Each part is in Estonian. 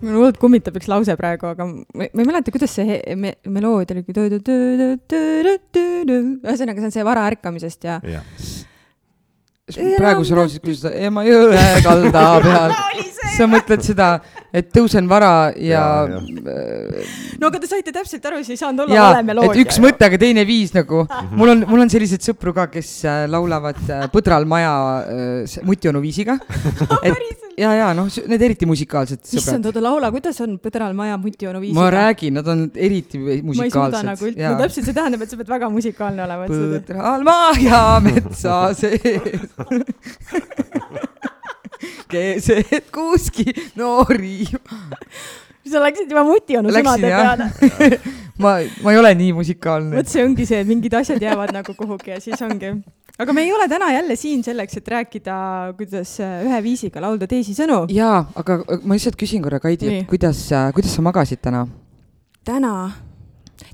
mul hullult kummitab üks lause praegu, aga ma, ei mäleta, kuidas see me, meloodia oli. ühesõnaga, see on see vara ärkamisest ja, ja praegu sa laulsid küll seda Emajõe kalda peal. sa mõtled seda, et tõusen vara ja, ja, ja. Äh, no aga te saite täpselt aru, siis ei saanud olla vale meloodia. et üks mõte, aga teine viis nagu. mul on, mul on selliseid sõpru ka, kes äh, laulavad äh, Põdral maja mutionu viisiga. et ja, ja noh, need eriti musikaalsed sõbrad. issand, oota laula, kuidas on Põdral maja mutionu viisiga? ma räägin, nad on eriti musikaalsed. ma ei suuda nagu üldse, no täpselt, see tähendab, et sa pead väga musikaalne olema. Põdral maja metsa sees keset kuski noori. sa läksid juba mutionu sõnade peale ma, ma ei ole nii musikaalne. vot see ongi see, et mingid asjad jäävad nagu kuhugi ja siis ongi. aga me ei ole täna jälle siin selleks, et rääkida, kuidas ühe viisiga laulda teisi sõnu. jaa, aga ma lihtsalt küsin korra, Kaidi, et kuidas, kuidas sa magasid täna? täna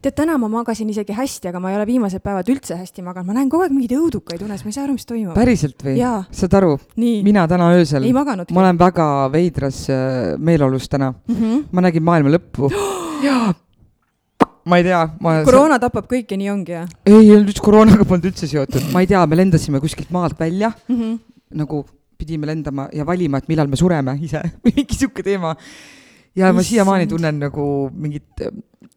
tead, täna ma magasin isegi hästi, aga ma ei ole viimased päevad üldse hästi maganud, ma näen kogu aeg mingeid õudukaid unes, ma ei saa aru, mis toimub. päriselt või? saad aru? mina täna öösel, ma olen väga veidras äh, meeleolus täna mm. -hmm. ma nägin maailma lõppu jaa, ma ei tea ma.... koroona tapab kõiki, nii ongi, jah? ei, üldse koroonaga polnud üldse seotud, ma ei tea, me lendasime kuskilt maalt välja mm, -hmm. nagu pidime lendama ja valima, et millal me sureme ise mingi sihuke teema. ja Issand. ma siiamaani tunnen nagu mingit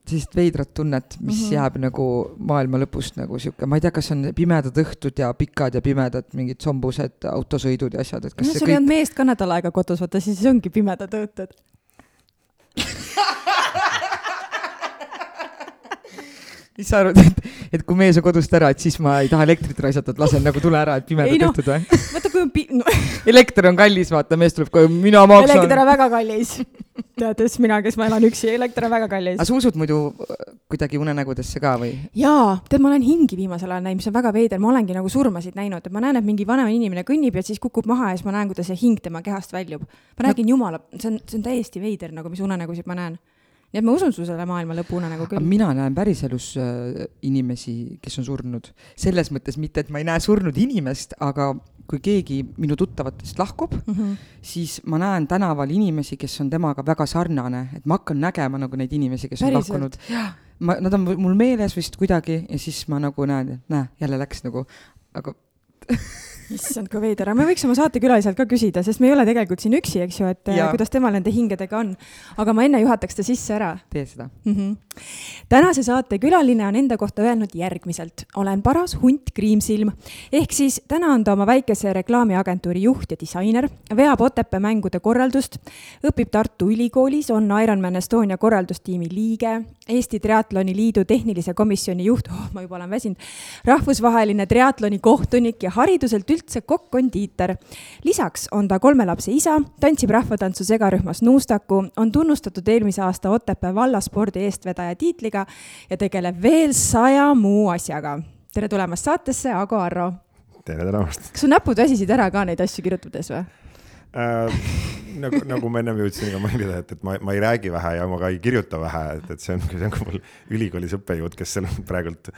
sellist veidrat tunnet, mis mm -hmm. jääb nagu maailma lõpust nagu sihuke, ma ei tea, kas on pimedad õhtud ja pikad ja pimedad mingid sombused autosõidud ja asjad, et kas no sul ei kõik... olnud meest ka nädal aega kodus, vaata siis ongi pimedad õhtud mis sa arvad, et, et kui mees on kodust ära, et siis ma ei taha elektrit raisata, et lasen nagu tule ära, et pimedad no, õhtud või? vaata, kui on pi-. No. elekter on kallis, vaata, mees tuleb koju, mina maksan. elekter on väga kallis. teades mina, kes ma elan üksi, elekter on väga kallis. aga sa usud muidu äh, kuidagi unenägudesse ka või? jaa, tead, ma olen hingi viimasel ajal näinud, mis on väga veider, ma olengi nagu surmasid näinud, et ma näen, et mingi vanem inimene kõnnib ja siis kukub maha ja siis ma näen, kuidas see hing tema kehast väljub. ma räägin no. jumala, see on, see on täiesti veider nagu, mis unenägusid ma näen nii et ma usun su selle maailma lõpuna nagu küll. mina näen päriselus äh, inimesi, kes on surnud. selles mõttes mitte, et ma ei näe surnud inimest, aga kui keegi minu tuttavatest lahkub mm, -hmm. siis ma näen tänaval inimesi, kes on temaga väga sarnane, et ma hakkan nägema nagu neid inimesi, kes Päriselt? on lahkunud. ma, nad on mul meeles vist kuidagi ja siis ma nagu näen, näe, jälle läks nagu, aga issand, kui veider, aga me võiks oma saatekülaliselt ka küsida, sest me ei ole tegelikult siin üksi, eks ju, et ja. kuidas temal nende hingedega on. aga ma enne juhataks ta sisse ära. tee seda mm. -hmm. tänase saate külaline on enda kohta öelnud järgmiselt. olen paras hunt kriimsilm. ehk siis täna on ta oma väikese reklaamiagentuuri juht ja disainer, veab Otepää mängude korraldust, õpib Tartu Ülikoolis, on Ironman Estonia korraldustiimi liige, Eesti Triatloni Liidu tehnilise komisjoni juht oh,, ma juba olen väsinud, rahvusvaheline triatloni kohtunik ja hariduselt üldse üldse kokk-kondiiter. lisaks on ta kolme lapse isa, tantsib rahvatantsu segarühmas Nuustaku, on tunnustatud eelmise aasta Otepää vallaspordi eestvedaja tiitliga ja tegeleb veel saja muu asjaga. tere tulemast saatesse, Ago Arro! tere tulemast! kas su näpud väsisid ära ka neid asju kirjutades või äh,? nagu, nagu ma ennem jõudsin ka mainida, et, et ma, ma ei räägi vähe ja ma ka ei kirjuta vähe, et, et see on, see on ka mul ülikoolis õppejõud, kes seal praegult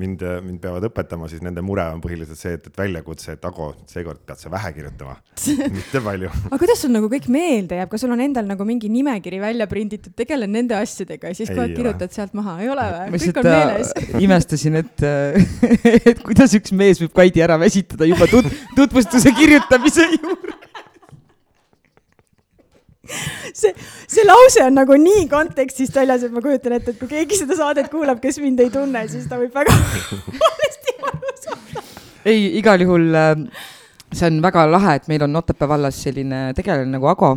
mind, mind peavad õpetama, siis nende mure on põhiliselt see, et, et väljakutse, et Ago, seekord pead sa vähe kirjutama mitte palju. Aga kuidas sul nagu kõik meelde jääb, kas sul on endal nagu mingi nimekiri välja prinditud, tegelen nende asjadega ja siis kohe kirjutad sealt maha, ei ole või? on meeles äh, imestasin, et äh, et kuidas üks mees võib Kaidi ära väsitada juba tut-, tutvustuse kirjutamise juures see, see lause on nagu nii kontekstist väljas, et ma kujutan ette, et kui keegi seda saadet kuulab, kes mind ei tunne, siis ta võib väga valesti aru saada. ei, igal juhul äh, see on väga lahe, et meil on Otepää vallas selline tegelane nagu Ago,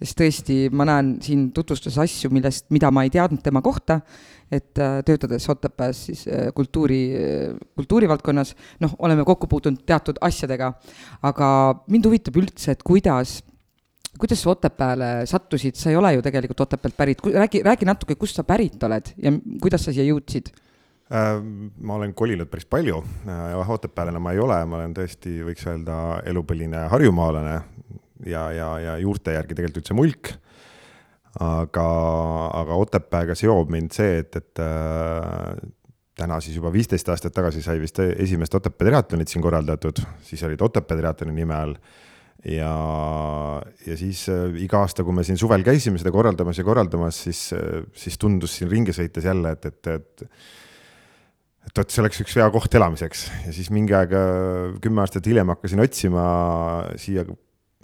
kes tõesti, ma näen siin tutvustas asju, millest, mida ma ei teadnud tema kohta, et äh, töötades Otepääs siis äh, kultuuri, kultuurivaldkonnas, noh, oleme kokku puutunud teatud asjadega, aga mind huvitab üldse, et kuidas kuidas sa Otepääle sattusid, sa ei ole ju tegelikult Otepäält pärit, räägi, räägi natuke, kust sa pärit oled ja kuidas sa siia jõudsid? Äh, ma olen kolinud päris palju, äh, Otepääl enam ma ei ole, ma olen tõesti, võiks öelda, elupõline harjumaalane ja, ja, ja juurte järgi tegelikult üldse mulk. aga, aga Otepääga seob mind see, et, et äh, täna siis juba viisteist aastat tagasi sai vist esimest Otepää triatlonit siin korraldatud, siis olid Otepää triatloni nime all ja, ja siis äh, iga aasta, kui me siin suvel käisime seda korraldamas ja korraldamas, siis äh,, siis tundus siin ringi sõites jälle, et, et, et et vot see oleks üks hea koht elamiseks ja siis mingi aeg, kümme aastat hiljem hakkasin otsima siia,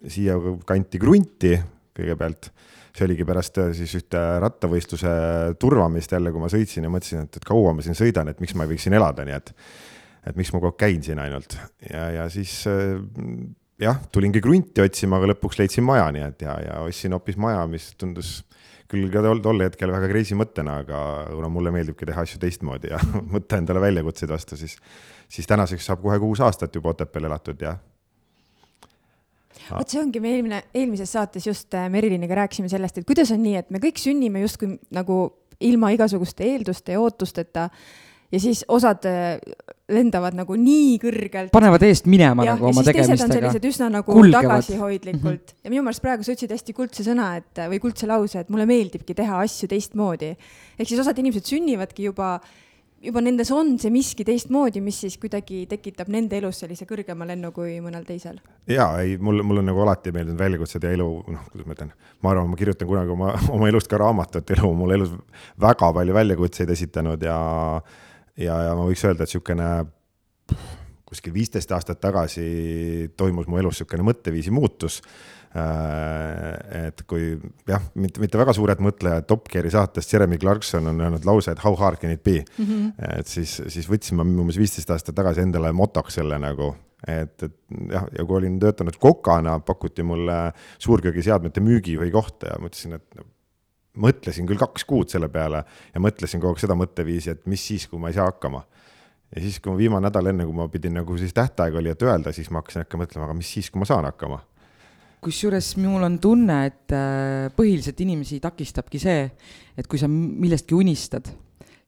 siia kanti krunti kõigepealt. see oligi pärast äh, siis ühte rattavõistluse turvamist jälle, kui ma sõitsin ja mõtlesin, et, et kaua ma siin sõidan, et miks ma ei võiks siin elada, nii et, et miks ma kogu aeg käin siin ainult ja, ja siis äh, jah, tulingi krunti otsima, aga lõpuks leidsin maja, nii et ja, ja ostsin hoopis maja, mis tundus küll ka tol, tol hetkel väga crazy mõttena, aga kuna mulle meeldibki teha asju teistmoodi ja võtta endale väljakutseid vastu, siis, siis tänaseks saab kohe kuus aastat juba Otepääl elatud ja vot see ongi, me eelmine, eelmises saates just äh, Meriliniga rääkisime sellest, et kuidas on nii, et me kõik sünnime justkui nagu ilma igasuguste eelduste ja ootusteta ja siis osad äh, lendavad nagu nii kõrgelt. panevad eest minema ja, nagu oma tegemistega. teised on sellised üsna nagu kulgevad. tagasihoidlikult mm -hmm. ja minu meelest praegu sa ütlesid hästi kuldse sõna, et või kuldse lause, et mulle meeldibki teha asju teistmoodi. ehk siis osad inimesed sünnivadki juba juba nendes on see miski teistmoodi, mis siis kuidagi tekitab nende elus sellise kõrgema lennu kui mõnel teisel. ja ei, mul, mul on nagu alati meeldinud väljakutsed ja elu, noh, kuidas ma ütlen, ma arvan, ma kirjutan kunagi oma, oma elust ka raamatut, elu on mulle elus väga palju väljakutseid esitanud ja ja, ja ma võiks öelda, et niisugune kuskil viisteist aastat tagasi toimus mu elus niisugune mõtteviisi muutus. Äh, et kui jah, mitte, mitte väga suured mõtlejad, Top Gear'i saatest Jeremy Clarkson on öelnud lause, et how hard can it be mm. -hmm. et siis, siis võtsin ma umbes viisteist aastat tagasi endale motoks selle nagu et, et jah, ja kui olin töötanud kokana, pakuti mulle suurköögiseadmete müügijuhi kohta ja mõtlesin, et mõtlesin küll kaks kuud selle peale ja mõtlesin kogu aeg seda mõtteviisi, et mis siis, kui ma ei saa hakkama. ja siis, kui ma viimane nädal enne, kui ma pidin nagu siis tähtaeg oli, et öelda, siis ma hakkasin hakka mõtlema, aga mis siis, kui ma saan hakkama. kusjuures mul on tunne, et äh, põhiliselt inimesi takistabki see, et kui sa millestki unistad,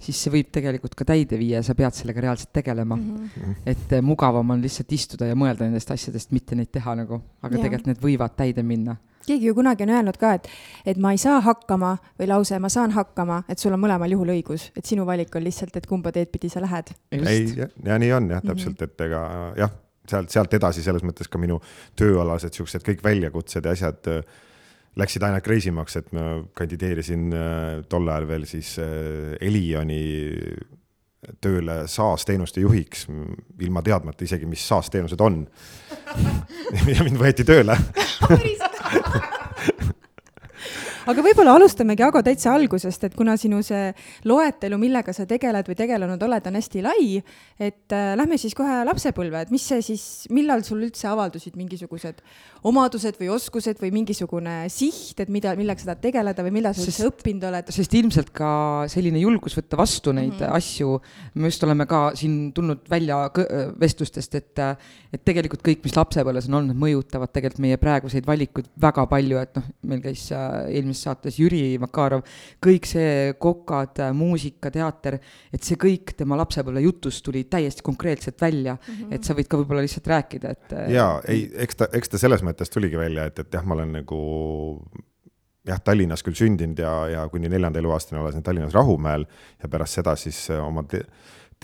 siis see võib tegelikult ka täide viia ja sa pead sellega reaalselt tegelema mm. -hmm. et äh, mugavam on lihtsalt istuda ja mõelda nendest asjadest, mitte neid teha nagu, aga ja. tegelikult need võivad täide minna keegi ju kunagi on öelnud ka, et, et ma ei saa hakkama või lause ma saan hakkama, et sul on mõlemal juhul õigus, et sinu valik on lihtsalt, et kumba teed pidi sa lähed. ei, ja nii on jah, mhm. täpselt, et ega jah, sealt, sealt edasi selles mõttes ka minu tööalased siuksed kõik väljakutsed ja asjad äh, läksid aina crazy maks, et ma kandideerisin äh, tol ajal veel siis äh, Elioni tööle SaaS-teenuste juhiks, ilma teadmata isegi, mis SaaS-teenused on ja mind võeti tööle aga võib-olla alustamegi, Ago, täitsa algusest, et kuna sinu see loetelu, millega sa tegeled või tegelenud oled, on hästi lai, et äh, lähme siis kohe lapsepõlve, et mis see siis, millal sul üldse avaldusid mingisugused omadused või oskused või mingisugune siht, et mida, millega sa tahad tegeleda või millal sa üldse õppinud oled? sest ilmselt ka selline julgus võtta vastu neid mm -hmm. asju, me just oleme ka siin tulnud välja vestlustest, et, et tegelikult kõik, mis lapsepõlves on olnud, mõjutavad tegelikult meie praeguseid valikuid väga palju, et noh, meil käis äh, eelmises saates Jüri Makarov, kõik see kokad, muusika, teater, et see kõik tema lapsepõlve jutust tuli täiesti konkreetselt välja mm, -hmm. et sa võid ka võib-olla lihtsalt rääkida, et. jaa, ei, eks ta, eks ta selles mõttes tuligi välja, et, et jah, ma olen nagu jah, Tallinnas küll sündinud ja, ja kuni neljanda eluaastani elasin Tallinnas Rahumäel ja pärast seda siis oma te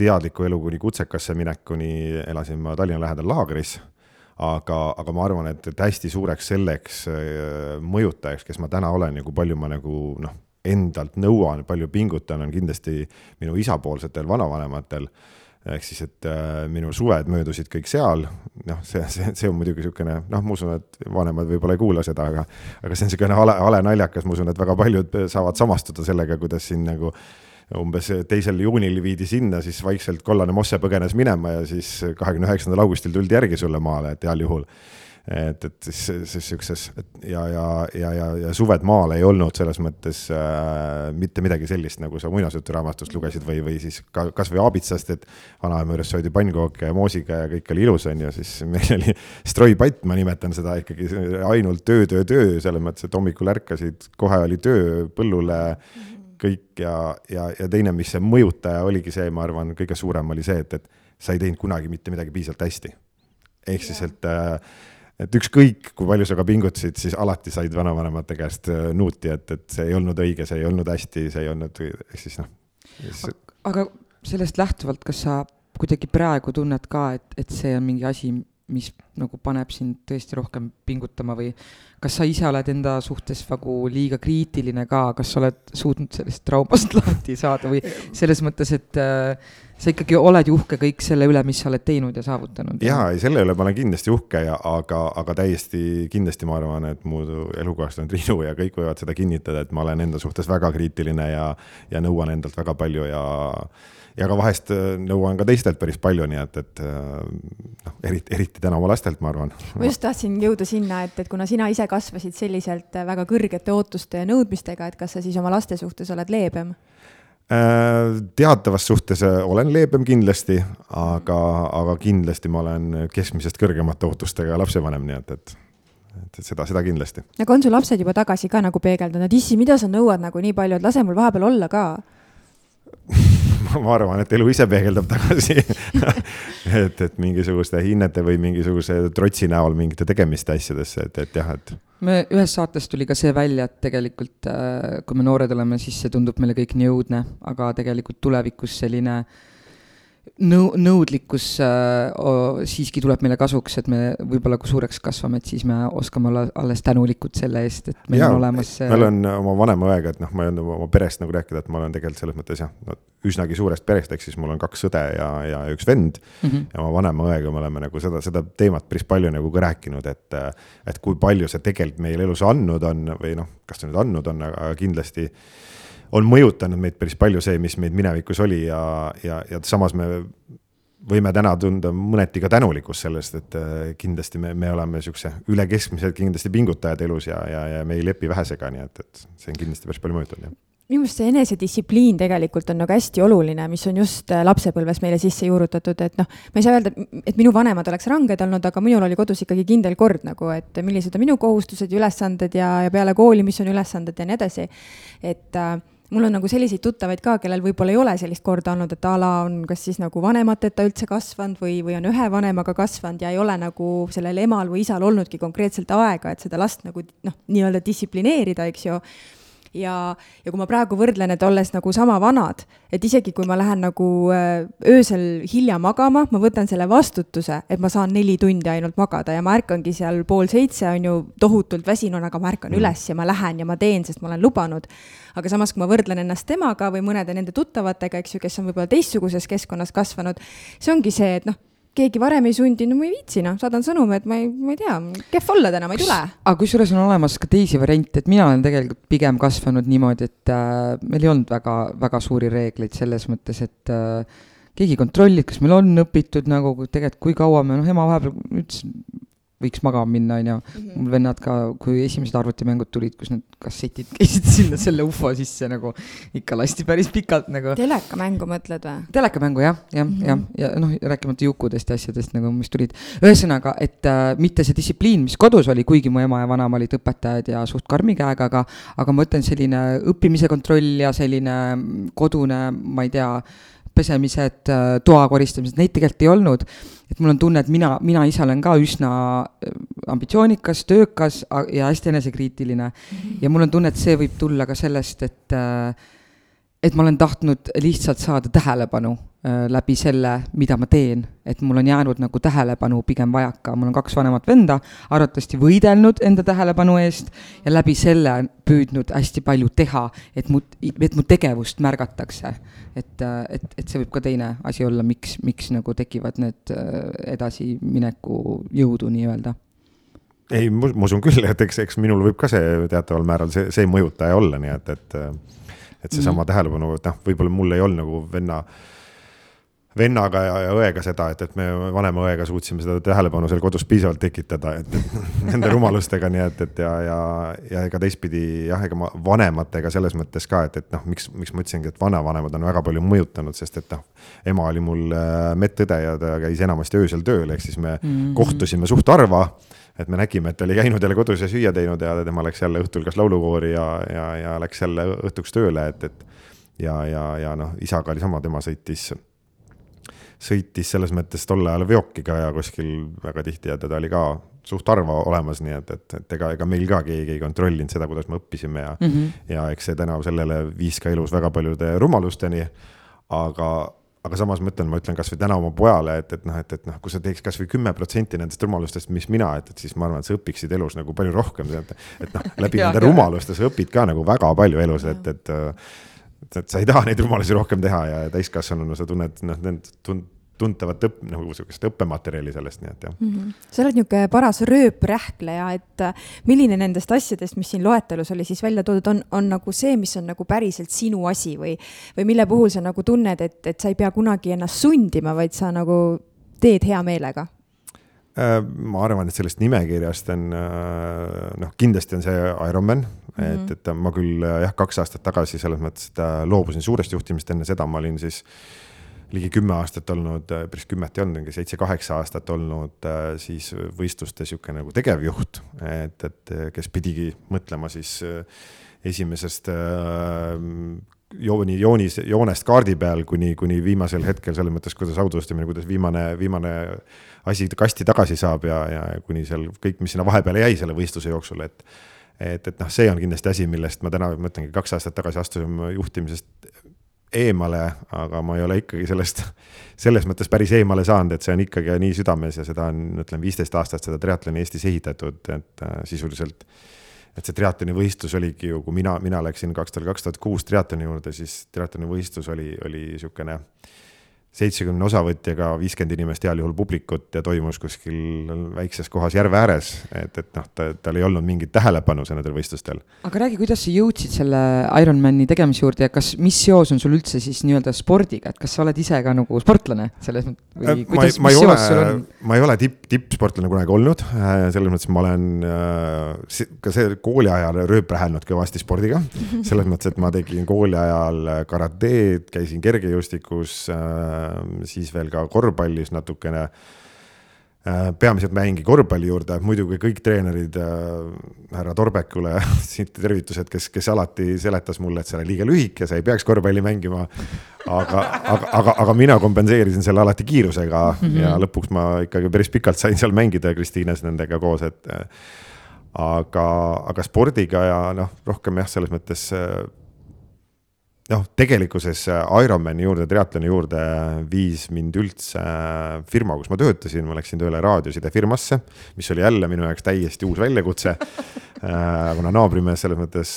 teadliku elu kuni kutsekasse minekuni elasin ma Tallinna lähedal laagris. Aga, aga ma arvan, et, et hästi suureks selleks äh, mõjutajaks, kes ma täna olen ja kui palju ma nagu noh, endalt nõuan, palju pingutan, on kindlasti minu isapoolsetel vanavanematel. Ehk siis, et äh, minu suved möödusid kõik seal, noh, see, see, see on muidugi niisugune, noh, ma usun, et vanemad võib-olla ei kuula seda, aga aga see on niisugune hale, hale naljakas, ma usun, et väga paljud saavad samastuda sellega, kuidas siin nagu umbes teisel juunil viidi sinna, siis vaikselt kollane mosse põgenes minema ja siis kahekümne üheksandal augustil tuldi järgi sulle maale, et heal juhul. Et, et siis, siis siukses ja, ja, ja, ja, ja Suved maal ei olnud selles mõttes äh, mitte midagi sellist, nagu sa muinasjuturaamatust lugesid või, või siis ka kasvõi Aabitsast, et vanaema juures söödi pannkooke ja moosiga ja kõik oli ilus, on ju, siis meil oli stroipatt, ma nimetan seda ikkagi ainult töö, töö, töö, selles mõttes, et hommikul ärkasid, kohe oli töö põllule kõik ja, ja, ja teine, mis see mõjutaja oligi see, ma arvan, kõige suurem oli see, et, et sa ei teinud kunagi mitte midagi piisavalt hästi. ehk siis, et äh, et ükskõik, kui palju sa ka pingutasid, siis alati said vanavanemate käest äh, nuuti, et, et see ei olnud õige, see ei olnud hästi, see ei olnud, ehk siis noh. aga sellest lähtuvalt, kas sa kuidagi praegu tunned ka, et, et see on mingi asi, mis nagu paneb sind tõesti rohkem pingutama või kas sa ise oled enda suhtes nagu liiga kriitiline ka, kas sa oled suutnud sellest traumast lahti saada või selles mõttes, et äh, sa ikkagi oled uhke kõik selle üle, mis sa oled teinud ja saavutanud? jaa, ei selle üle ma olen kindlasti uhke ja aga, aga täiesti kindlasti ma arvan, et mu elukaaslane Triinu ja kõik võivad seda kinnitada, et ma olen enda suhtes väga kriitiline ja, ja nõuan endalt väga palju ja ja ka vahest äh, nõuan ka teistelt päris palju, nii et, et äh, noh, eriti, eriti täna oma lastelt, ma arvan. ma just tahtsin jõuda sinna, et, et kuna sina ise kasvasid selliselt äh, väga kõrgete ootuste ja nõudmistega, et kas sa siis oma laste suhtes oled leebem? teatavas suhtes olen leebem kindlasti, aga, aga kindlasti ma olen keskmisest kõrgemate ootustega lapsevanem, nii et, et et seda, seda kindlasti. aga on su lapsed juba tagasi ka nagu peegeldanud, issi, mida sa nõuad nagu nii palju, et lase mul vahepeal olla ka ma arvan, et elu ise peegeldab tagasi et, et mingisuguste hinnete või mingisuguse trotsi näol mingite tegemiste asjadesse, et, et jah, et. me ühes saates tuli ka see välja, et tegelikult äh, kui me noored oleme, siis see tundub meile kõik nii õudne, aga tegelikult tulevikus selline äh, nõu-, nõudlikkus äh, siiski tuleb meile kasuks, et me võib-olla kui suureks kasvame, et siis me oskame olla alles tänulikud selle eest, et meil ja, on olemas see. ma olen oma vanema õega, et noh, ma ei olnud oma perest nagu rääkida, et ma olen tegelikult selles mõttes jah no,, üsnagi suurest perest, ehk siis mul on kaks õde ja, ja üks vend mm. -hmm. ja oma vanema õega me oleme nagu seda, seda teemat päris palju nagu ka rääkinud, et, et kui palju see tegelikult meil elus andnud on või noh, kas ta nüüd andnud on, aga kindlasti on mõjutanud meid päris palju see, mis meid minevikus oli ja, ja, ja samas me võime täna tunda mõneti ka tänulikkust sellest, et äh, kindlasti me, me oleme siukse üle keskmiselt kindlasti pingutajad elus ja, ja, ja me ei lepi vähesega, nii et, et see on kindlasti päris palju mõjutanud, jah minu meelest see enesedistsipliin tegelikult on nagu hästi oluline, mis on just äh, lapsepõlves meile sisse juurutatud, et noh, ma ei saa öelda, et minu vanemad oleks ranged olnud, aga minul oli kodus ikkagi kindel kord nagu, et millised on minu kohustused ja ülesanded ja, ja peale kooli, mis on ülesanded ja nii edasi. et äh, mul on nagu selliseid tuttavaid ka, kellel võib-olla ei ole sellist korda olnud, et a la on kas siis nagu vanemateta üldse kasvanud või, või on ühe vanemaga kasvanud ja ei ole nagu sellel emal või isal olnudki konkreetselt aega, et seda last nagu noh, nii-öelda distsiplineerida, eks ju ja, ja kui ma praegu võrdlen, et olles nagu sama vanad, et isegi kui ma lähen nagu äh, öösel hilja magama, ma võtan selle vastutuse, et ma saan neli tundi ainult magada ja ma ärkangi seal pool seitse, on ju, tohutult väsinuna, aga ma ärkan mm. üles ja ma lähen ja ma teen, sest ma olen lubanud. aga samas, kui ma võrdlen ennast temaga või mõnede nende tuttavatega, eks ju, kes on võib-olla teistsuguses keskkonnas kasvanud, see ongi see, et noh keegi varem ei sundinud, ma ei viitsi noh, saadan sõnumi, et ma ei, ma ei tea, kehv olla täna, ma ei tule. aga kusjuures on olemas ka teisi variante, et mina olen tegelikult pigem kasvanud niimoodi, et äh, meil ei olnud väga, väga suuri reegleid selles mõttes, et äh, keegi ei kontrollinud, kas meil on õpitud nagu tegelikult, kui kaua me, noh, ema vahepeal ütles, võiks magama minna, onju. Mhm. mul vennad ka, kui esimesed arvutimängud tulid, kus need kassetid käisid sinna selle ufo sisse nagu, ikka lasti päris pikalt nagu. telekamängu mõtled või? telekamängu jah, jah mm, -hmm. jah, ja noh, rääkimata Jukudest ja asjadest nagu, mis tulid. ühesõnaga, et äh, mitte see distsipliin, mis kodus oli, kuigi mu ema ja vanaema olid õpetajad ja suht karmi käega, aga, aga ma ütlen, selline õppimise kontroll ja selline kodune, ma ei tea pesemised, äh, toa koristamised, neid tegelikult ei olnud. et mul on tunne, et mina, mina ise olen ka üsna äh, ambitsioonikas, töökas ja hästi enesekriitiline. -hmm. ja mul on tunne, et see võib tulla ka sellest, et äh, et ma olen tahtnud lihtsalt saada tähelepanu äh, läbi selle, mida ma teen, et mul on jäänud nagu tähelepanu pigem vajaka, mul on kaks vanemat venda, arvatavasti võidelnud enda tähelepanu eest ja läbi selle püüdnud hästi palju teha, et mu, et mu tegevust märgatakse. et, äh, et, et see võib ka teine asi olla, miks, miks nagu tekivad need äh, edasimineku jõudu nii-öelda. Ei, ma usun küll, et eks, eks minul võib ka see teataval määral see, see mõjutaja olla, nii et, et et seesama mm. -hmm. tähelepanu, et noh, võib-olla mul ei olnud nagu venna vennaga ja, ja õega seda, et, et me vanema õega suutsime seda tähelepanu seal kodus piisavalt tekitada, et, nende rumalustega, nii et, et ja, ja, ja ega teistpidi jah, ega ma vanematega selles mõttes ka, et, et noh, miks, miks ma ütlesingi, et vanavanemad on väga palju mõjutanud, sest et noh, ema oli mul äh, medõde ja ta käis enamasti öösel tööl, ehk siis me mm -hmm. kohtusime suht harva et me nägime, et ta oli käinud jälle kodus ja süüa teinud ja tema läks jälle õhtul kas laulukoori ja, ja, ja läks jälle õhtuks tööle, et, et ja, ja, ja noh, isaga oli sama, tema sõitis sõitis selles mõttes tol ajal veokiga ja kuskil väga tihti ja teda oli ka suht harva olemas, nii et, et, et ega, ega meil ka keegi ei kontrollinud seda, kuidas me õppisime ja mm, -hmm. ja eks see tänu sellele viis ka elus väga paljude rumalusteni. aga, aga samas ma ütlen, ma ütlen kasvõi täna oma pojale, et, et noh, et, et noh, kui sa teeks kasvõi kümme protsenti nendest rumalustest, mis mina, et, et siis ma arvan, et sa õpiksid elus nagu palju rohkem, et, et noh, läbi nende rumaluste sa õpid ka nagu väga palju elus, et, et et, et sa ei taha neid rumalusi rohkem teha ja täiskasvanuna sa tunned, noh, need tund-, tuntavat õpp, nagu sihukest õppematerjali sellest, nii et jah mm. -hmm. sa oled niisugune paras rööprähkleja, et äh, milline nendest asjadest, mis siin loetelus oli siis välja toodud, on, on nagu see, mis on nagu päriselt sinu asi või, või mille puhul sa nagu tunned, et, et sa ei pea kunagi ennast sundima, vaid sa nagu teed hea meelega? Äh, ma arvan, et sellest nimekirjast on äh, noh, kindlasti on see Ironman mm, -hmm. et, et ma küll jah, kaks aastat tagasi selles mõttes, loobusin suurest juhtimist, enne seda ma olin siis ligi kümme aastat olnud, päris kümmet ei olnud, mingi seitse-kaheksa aastat olnud siis võistluste sihuke nagu tegevjuht, et, et kes pidigi mõtlema siis esimesest jooni, joonis, joonest kaardi peal kuni, kuni viimasel hetkel selles mõttes, kuidas autostamine, kuidas viimane, viimane asi kasti tagasi saab ja, ja kuni seal kõik, mis sinna vahepeale jäi selle võistluse jooksul, et et, et noh, see on kindlasti asi, millest ma täna mõtlengi, kaks aastat tagasi astusin juhtimisest eemale, aga ma ei ole ikkagi sellest, selles mõttes päris eemale saanud, et see on ikkagi nii südames ja seda on, ütleme, viisteist aastat seda triatloni Eestis ehitatud, et äh, sisuliselt et see triatloni võistlus oligi ju, kui mina, mina läksin kaks tuhat, kaks tuhat kuus triatloni juurde, siis triatloni võistlus oli, oli niisugune seitsmekümne osavõtjaga viiskümmend inimest heal juhul publikut ja toimus kuskil väikses kohas järve ääres, et, et noh, ta, tal ei olnud mingit tähelepanu nendel võistlustel. aga räägi, kuidas sa jõudsid selle Ironmani tegemise juurde ja kas, mis seos on sul üldse siis nii-öelda spordiga, et kas sa oled ise ka nagu sportlane selles mõttes või äh, kuidas, mis seos sul on? ma ei ole tipp, tippsportlane kunagi olnud, äh, selles mõttes ma olen äh, ka see kooli ajal rööprähelnud kõvasti spordiga, selles mõttes, et ma tegin kooli ajal karateed, käisin kergejõustikus Äh, siis veel ka korvpallis natukene. Äh, peamiselt mängin korvpalli juurde, muidugi kõik treenerid äh,, härra Torbekule siit tervitused, kes, kes alati seletas mulle, et sa oled liiga lühike, sa ei peaks korvpalli mängima. aga, aga, aga, aga mina kompenseerisin selle alati kiirusega mm -hmm. ja lõpuks ma ikkagi päris pikalt sain seal mängida Kristiines nendega koos, et aga, aga spordiga ja noh, rohkem jah, selles mõttes noh, tegelikkuses äh, Ironmani juurde, triatloni juurde viis mind üldse äh, firma, kus ma töötasin, ma läksin tööle raadiosidefirmasse, mis oli jälle minu jaoks täiesti uus väljakutse. Äh, kuna naabrimees selles mõttes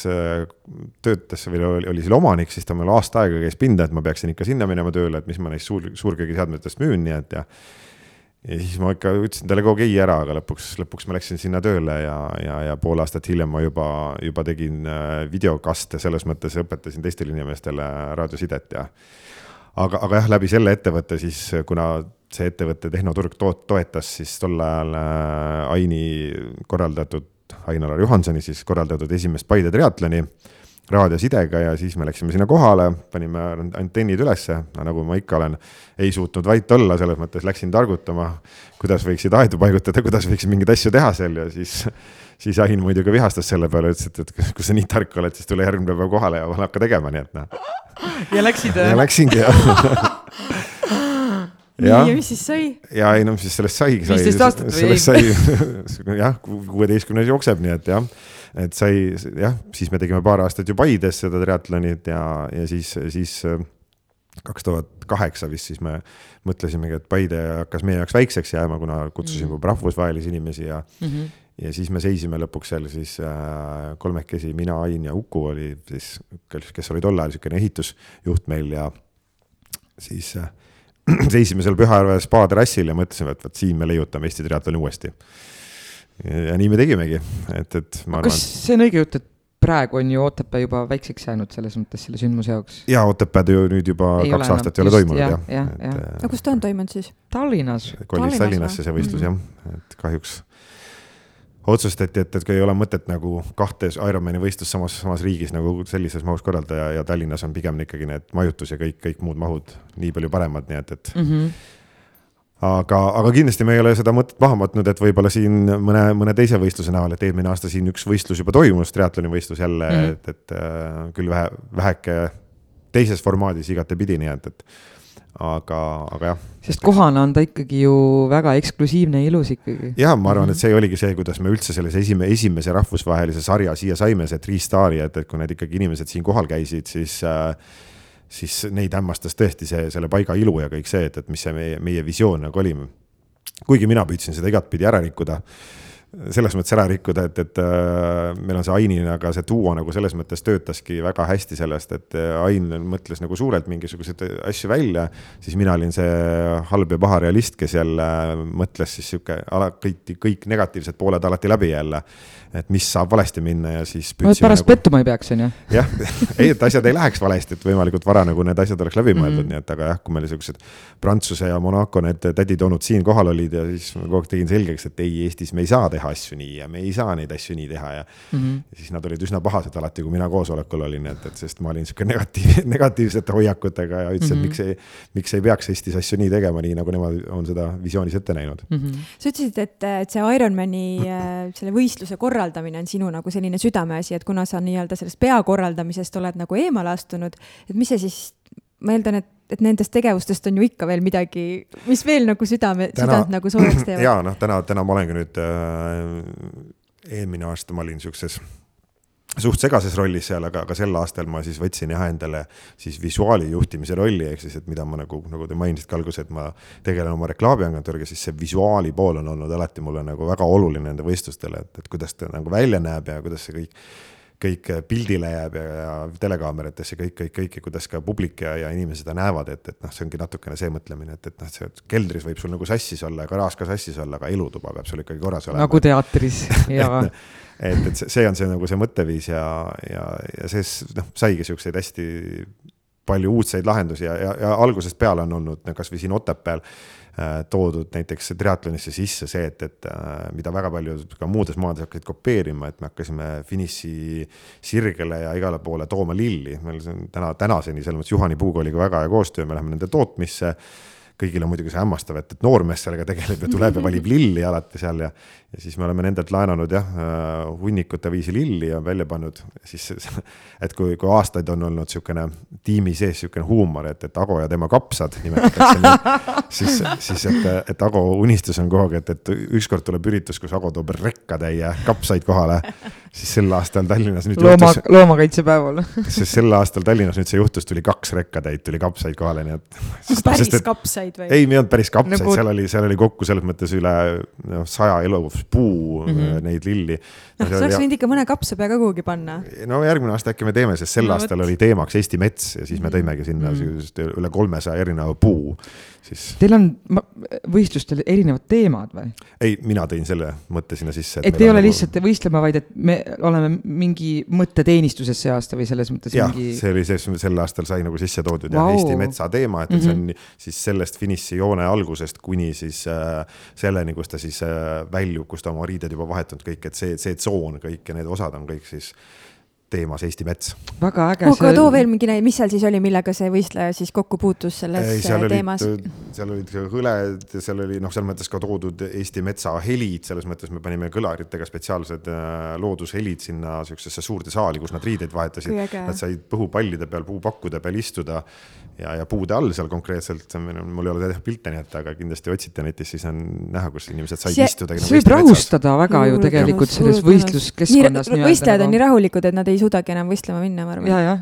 töötas või oli, oli seal omanik, siis ta mul aasta aega käis pinda, et ma peaksin ikka sinna minema tööle, et mis ma neist suur, suurköögiseadmetest müün, nii et ja ja siis ma ikka ütlesin talle kogu ei ära, aga lõpuks, lõpuks ma läksin sinna tööle ja, ja, ja pool aastat hiljem ma juba, juba tegin äh, videokaste, selles mõttes õpetasin teistele inimestele raadiosidet ja. aga, aga jah, läbi selle ettevõtte siis, kuna see ettevõtte tehnoturg to toetas, siis tol ajal äh, Aini korraldatud, Ain-Alar Johansoni siis korraldatud esimest Paide triatloni raadiosidega ja siis me läksime sinna kohale, panime antennid ülesse, nagu ma ikka olen, ei suutnud vait olla, selles mõttes läksin targutama, kuidas võiksid aedu paigutada, kuidas võiks mingeid asju teha seal ja siis, siis Ain muidugi vihastas selle peale, ütles, et, et kui sa nii tark oled, siis tule järgmine päev kohale ja hakka tegema, nii et noh. ja läksid? ja läksingi jah nii, ja mis siis sai? ja ei no mis siis sellest saigi. viisteist aastat või? sellest sai jah, kuueteistkümnes jookseb, nii et jah et sai jah, siis me tegime paar aastat ju Paides seda triatlonit ja, ja siis, siis äh, kaks tuhat kaheksa vist siis me mõtlesimegi, et Paide hakkas meie jaoks väikseks jääma, kuna kutsusime mm -hmm. rahvusvahelisi inimesi ja mm, -hmm. ja siis me seisime lõpuks seal siis äh, kolmekesi, mina, Ain ja Uku oli siis, kes oli tol ajal niisugune ehitusjuht meil ja siis äh, seisime seal Pühajärve spa terrassil ja mõtlesime, et vot siin me leiutame Eesti triatloni uuesti ja nii me tegimegi, et, et ma arvan. kas see on õige jutt, et praegu on ju Otepää juba väikseks jäänud selles mõttes selle sündmuse jaoks. ja Otepääd ju nüüd juba ei kaks aastat ei ole toimunud jah ja,. jah, jah. aga kus ta on toimunud siis? Tallinnas. kolis Tallinnasse see võistlus mm -hmm. jah, et kahjuks otsustati, et, et ei ole mõtet nagu kahte Ironmani võistlust samas, samas riigis nagu sellises mahus korraldada ja, ja Tallinnas on pigem ikkagi need majutus ja kõik, kõik muud mahud nii palju paremad, nii et, et mm. -hmm aga, aga kindlasti me ei ole seda mõtet maha matnud, et võib-olla siin mõne, mõne teise võistluse näol, et eelmine aasta siin üks võistlus juba toimus, triatloni võistlus jälle mm, -hmm. et, et äh, küll vähe, väheke teises formaadis igatepidi, nii et, et aga, aga jah. sest kohana on ta ikkagi ju väga eksklusiivne ja ilus ikkagi. jah, ma arvan, et see oligi see, kuidas me üldse selles esime, esimese rahvusvahelise sarja siia saime, see Three Star'i, et, et kui need ikkagi inimesed siin kohal käisid, siis äh, siis neid hämmastas tõesti see, selle paiga ilu ja kõik see, et, et mis see meie, meie visioon nagu oli. kuigi mina püüdsin seda igatpidi ära rikkuda selles mõttes ära rikkuda, et, et äh, meil on see Ainin, aga see duo nagu selles mõttes töötaski väga hästi sellest, et äh, Ain mõtles nagu suurelt mingisuguseid asju välja, siis mina olin see halb ja paha realist, kes jälle mõtles siis sihuke kõik, kõik negatiivsed pooled alati läbi jälle. et mis saab valesti minna ja siis. et pärast nagu... pettuma ei peaks, on ju. jah, ei, et asjad ei läheks valesti, et võimalikult vara nagu need asjad oleks läbi mõeldud mm, -hmm. nii et aga jah, kui meil siuksed Prantsuse ja Monaco need tädid-onud siin kohal olid ja siis ma kogu aeg tegin selgeks, et ei, Eestis me ei saa teha teha asju nii ja me ei saa neid asju nii teha ja mm. -hmm. ja siis nad olid üsna pahased alati, kui mina koosolekul olin, et, et sest ma olin sihuke negatiiv, negatiivsete hoiakutega ja ütlesin mm, -hmm. et mhm. miks ei, miks ei peaks Eestis asju nii tegema, nii nagu nemad on seda visioonis ette näinud mm. -hmm. sa ütlesid, et, et see Ironmani äh, selle võistluse korraldamine on sinu nagu selline südameasi, et kuna sa nii-öelda sellest peakorraldamisest oled nagu eemale astunud, et mis see siis ma eeldan, et et nendest tegevustest on ju ikka veel midagi, mis veel nagu südame, südant nagu soojaks teevad. ja noh, täna, täna ma olengi nüüd äh,, eelmine aasta ma olin siukses suht segases rollis seal, aga, aga sel aastal ma siis võtsin jah endale siis visuaali juhtimise rolli, ehk siis, et mida ma nagu, nagu te mainisite alguses, et ma tegelen oma reklaamiagentuuriga, siis see visuaali pool on olnud alati mulle nagu väga oluline nende võistlustele, et, et kuidas ta nagu välja näeb ja kuidas see kõik kõik pildile jääb ja, ja telekaameratesse kõik, kõik, kõik ja kuidas ka publik ja, ja inimesed seda näevad, et, et noh, see ongi natukene see mõtlemine, et, et noh, see keldris võib sul nagu sassis olla ja garaaž ka sassis olla, aga elutuba peab sul ikkagi korras olema. nagu teatris ja et, et see, on see nagu see mõtteviis ja, ja, ja see noh, saigi siukseid hästi palju uudseid lahendusi ja, ja, ja algusest peale on olnud kasvõi siin Otepääl toodud näiteks triatlonisse sisse see, et, et äh, mida väga paljud ka muudes maades hakkasid kopeerima, et me hakkasime finiši sirgele ja igale poole tooma lilli. meil on täna, tänaseni selles mõttes Juhani Puukooliga väga hea koostöö, me läheme nende tootmisse kõigil on muidugi see hämmastav, et, et noormees sellega tegeleb ja tuleb ja valib lilli alati seal ja, ja siis me oleme nendelt laenanud jah, äh, hunnikute viisi lilli ja välja pannud, siis et kui, kui aastaid on olnud niisugune tiimi sees niisugune huumor, et, et Ago ja tema kapsad nimetatakse siis, siis et, et Ago unistus on kogu aeg, et, et ükskord tuleb üritus, kus Ago toob rekkatäie kapsaid kohale, siis sel aastal Tallinnas nüüd looma juhtus,, loomakaitsepäeval siis sel aastal Tallinnas nüüd see juhtus, tuli kaks rekkatäit, tuli kapsaid kohale, nii et. päris sest, et, kapsaid või? ei, ei olnud päris kapsaid nagu..., seal oli, seal oli kokku selles mõttes üle noh, saja elus puu mm -hmm. neid lilli. noh, sa oleks võinud ikka mõne kapsapea ka kuhugi panna. no järgmine aasta äkki me teeme, sest sel no, aastal võt. oli teemaks Eesti mets ja siis me mhm. tõimegi sinna mm -hmm. üle kolmesaja erineva puu siis. Teil on võistlustel erinevad teemad või? ei, mina tõin selle mõtte sinna sisse. et, et ei ole nagu... lihtsalt võistlema, vaid et me oleme mingi mõtteteenistuses see aasta või selles mõttes jah mingi..., see oli see, sel aastal sai nagu sisse toodud wow. ja Eesti metsa teema, et mm, -hmm. see on mhm. siis sellest finišijoone algusest kuni siis äh, selleni, kus ta siis äh, väljub, kus ta oma riided juba vahetanud kõik, et see, see tsoon kõik ja need osad on kõik siis teemas Eesti mets. väga äge aga too veel mingi näide, mis seal siis oli, millega see võistleja siis kokku puutus selles Ei, seal teemas? seal olid hõled, seal oli noh, selles mõttes ka toodud Eesti metsa helid, selles mõttes me panime kõlaritega spetsiaalsed äh, loodushelid sinna siuksesse suurde saali, kus nad riideid vahetasid. Nad said põhupallide peal, puupakkude peal istuda ja, ja puude all seal konkreetselt, mul ei ole teada pilte, nii et aga kindlasti otsite netist, siis on näha, kus inimesed said see, istuda. see võib rahustada väga ju tegelikult selles võistluskeskkonnas. võistlejad on nii rahulikud, et nad ei suudagi enam võistlema minna, ma arvan. ja, jah,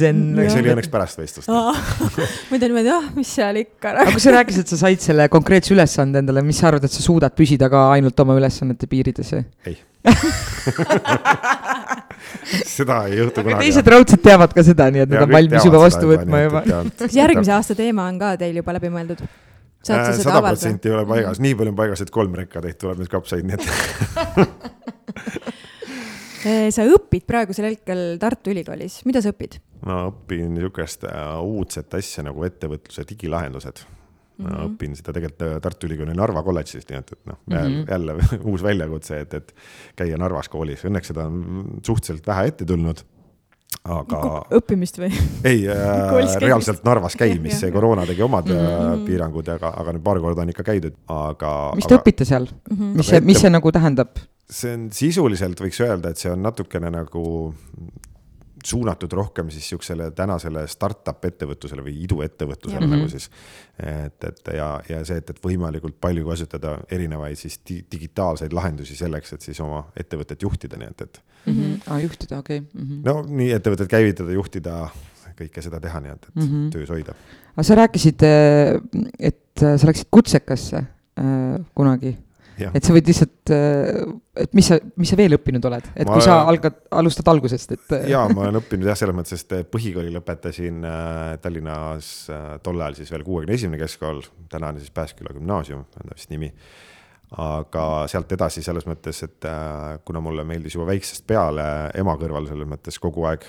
zen. see oli õnneks pärast võistlust muidu niimoodi, ah, mis seal ikka. aga kui sa rääkisid, et sa said selle konkreetse ülesande endale, mis sa arvad, et sa suudad püsida ka ainult oma ülesannete piirides? ei seda ei juhtu kunagi. teised raudselt teavad ka seda, nii et nad on valmis juba vastu võtma juba. kas järgmise aasta teema on ka teil juba läbi mõeldud? Äh, sada protsenti ei ole paigas, nii palju on paigas, et kolm rekkatäit tuleb nüüd kapsaid, nii et sa õpid praegusel hetkel Tartu Ülikoolis, mida sa õpid? ma õpin niisugust äh, uudset asja nagu ettevõtluse digilahendused Mm -hmm. õpin seda tegelikult äh, Tartu Ülikooli Narva kolledžis, nii et, et noh mm -hmm., jälle uus väljakutse, et, et käia Narvas koolis, õnneks seda on suhteliselt vähe ette tulnud aga. õppimist või? ei äh, reaalselt Narvas käimist, see koroona tegi omad mm -hmm. piirangud, aga, aga nüüd paar korda on ikka käidud, aga. mis te aga... õpite seal mm, -hmm. mis see, mis see nagu tähendab? See on sisuliselt võiks öelda, et see on natukene nagu suunatud rohkem siis niisugusele tänasele startup ettevõtlusele või iduettevõtlusele mm -hmm. nagu siis. et, et ja, ja see, et, et võimalikult palju kasutada erinevaid siis di digitaalseid lahendusi selleks, et siis oma ettevõtet juhtida, nii et, et mm. -hmm. Ah, juhtida, okei okay. mm. -hmm. no nii ettevõtet käivitada, juhtida, kõike seda teha, nii et, et mm -hmm. töös hoida. aga sa rääkisid, et sa läksid kutsekasse äh, kunagi et sa võid lihtsalt, äh, et mis sa, mis sa veel õppinud oled, et ma kui sa algad, alustad algusest, et. Äh, jaa, ma olen õppinud jah, selles mõttes, et põhikooli lõpetasin äh, Tallinnas tol ajal siis veel kuuekümne esimene keskkool, tänane siis Pääsküla gümnaasium on vist nimi. aga sealt edasi selles mõttes, et kuna mulle meeldis juba väiksest peale ema kõrval selles mõttes kogu aeg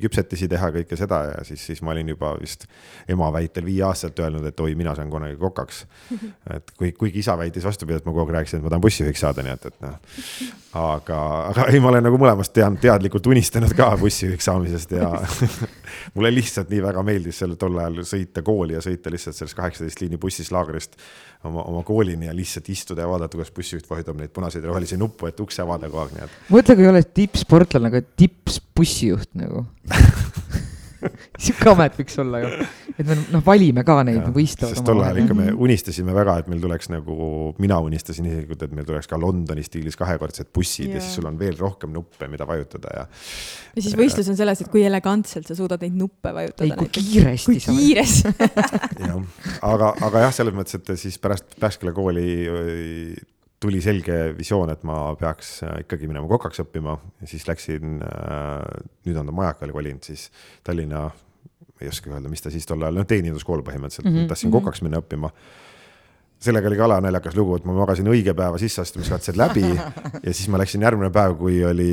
küpsetisi teha, kõike seda ja siis, siis ma olin juba vist ema väitel viieaastaselt öelnud, et oi, mina saan kunagi kokaks. et kui, kuigi isa väitis vastupidi, et ma kogu aeg rääkisin, et ma tahan bussijuhiks saada, nii et, et noh. aga, aga ei, ma olen nagu mõlemast tean, teadlikult unistanud ka bussijuhiks saamisest ja mulle lihtsalt nii väga meeldis sel tol ajal sõita kooli ja sõita lihtsalt sellest kaheksateist liini bussis laagrist oma, oma koolini ja lihtsalt istuda ja vaadata, kuidas bussijuht vajutab neid punaseid ja rohelisi nuppu, et ukse avada kogu aeg, nii et. mõtle, kui oled tippsportlane, aga tippbussijuht nagu sihuke amet võiks olla ju, et me noh, valime ka neid nagu istuvad. sest tol ajal ikka me unistasime väga, et meil tuleks nagu, mina unistasin isiklikult, et meil tuleks ka Londoni stiilis kahekordsed bussid ja, ja siis sul on veel rohkem nuppe, mida vajutada ja. ja siis võistlus on selles, et kui elegantselt sa suudad neid nuppe vajutada. ei, kui kiiresti. kui kiiresti jah, aga, aga jah, selles mõttes, et siis pärast Pääsküla kooli tuli selge visioon, et ma peaks äh, ikkagi minema kokaks õppima ja siis läksin, äh, nüüd on ta Majakale kolinud, siis Tallinna, ei oska öelda, mis ta siis tol ajal, noh, teeninduskool põhimõtteliselt mm, -hmm. tahtsin -hmm. kokaks minna õppima sellega oli ka alanaljakas lugu, et ma magasin õige päeva sisseastumiskatsed läbi ja siis ma läksin järgmine päev, kui oli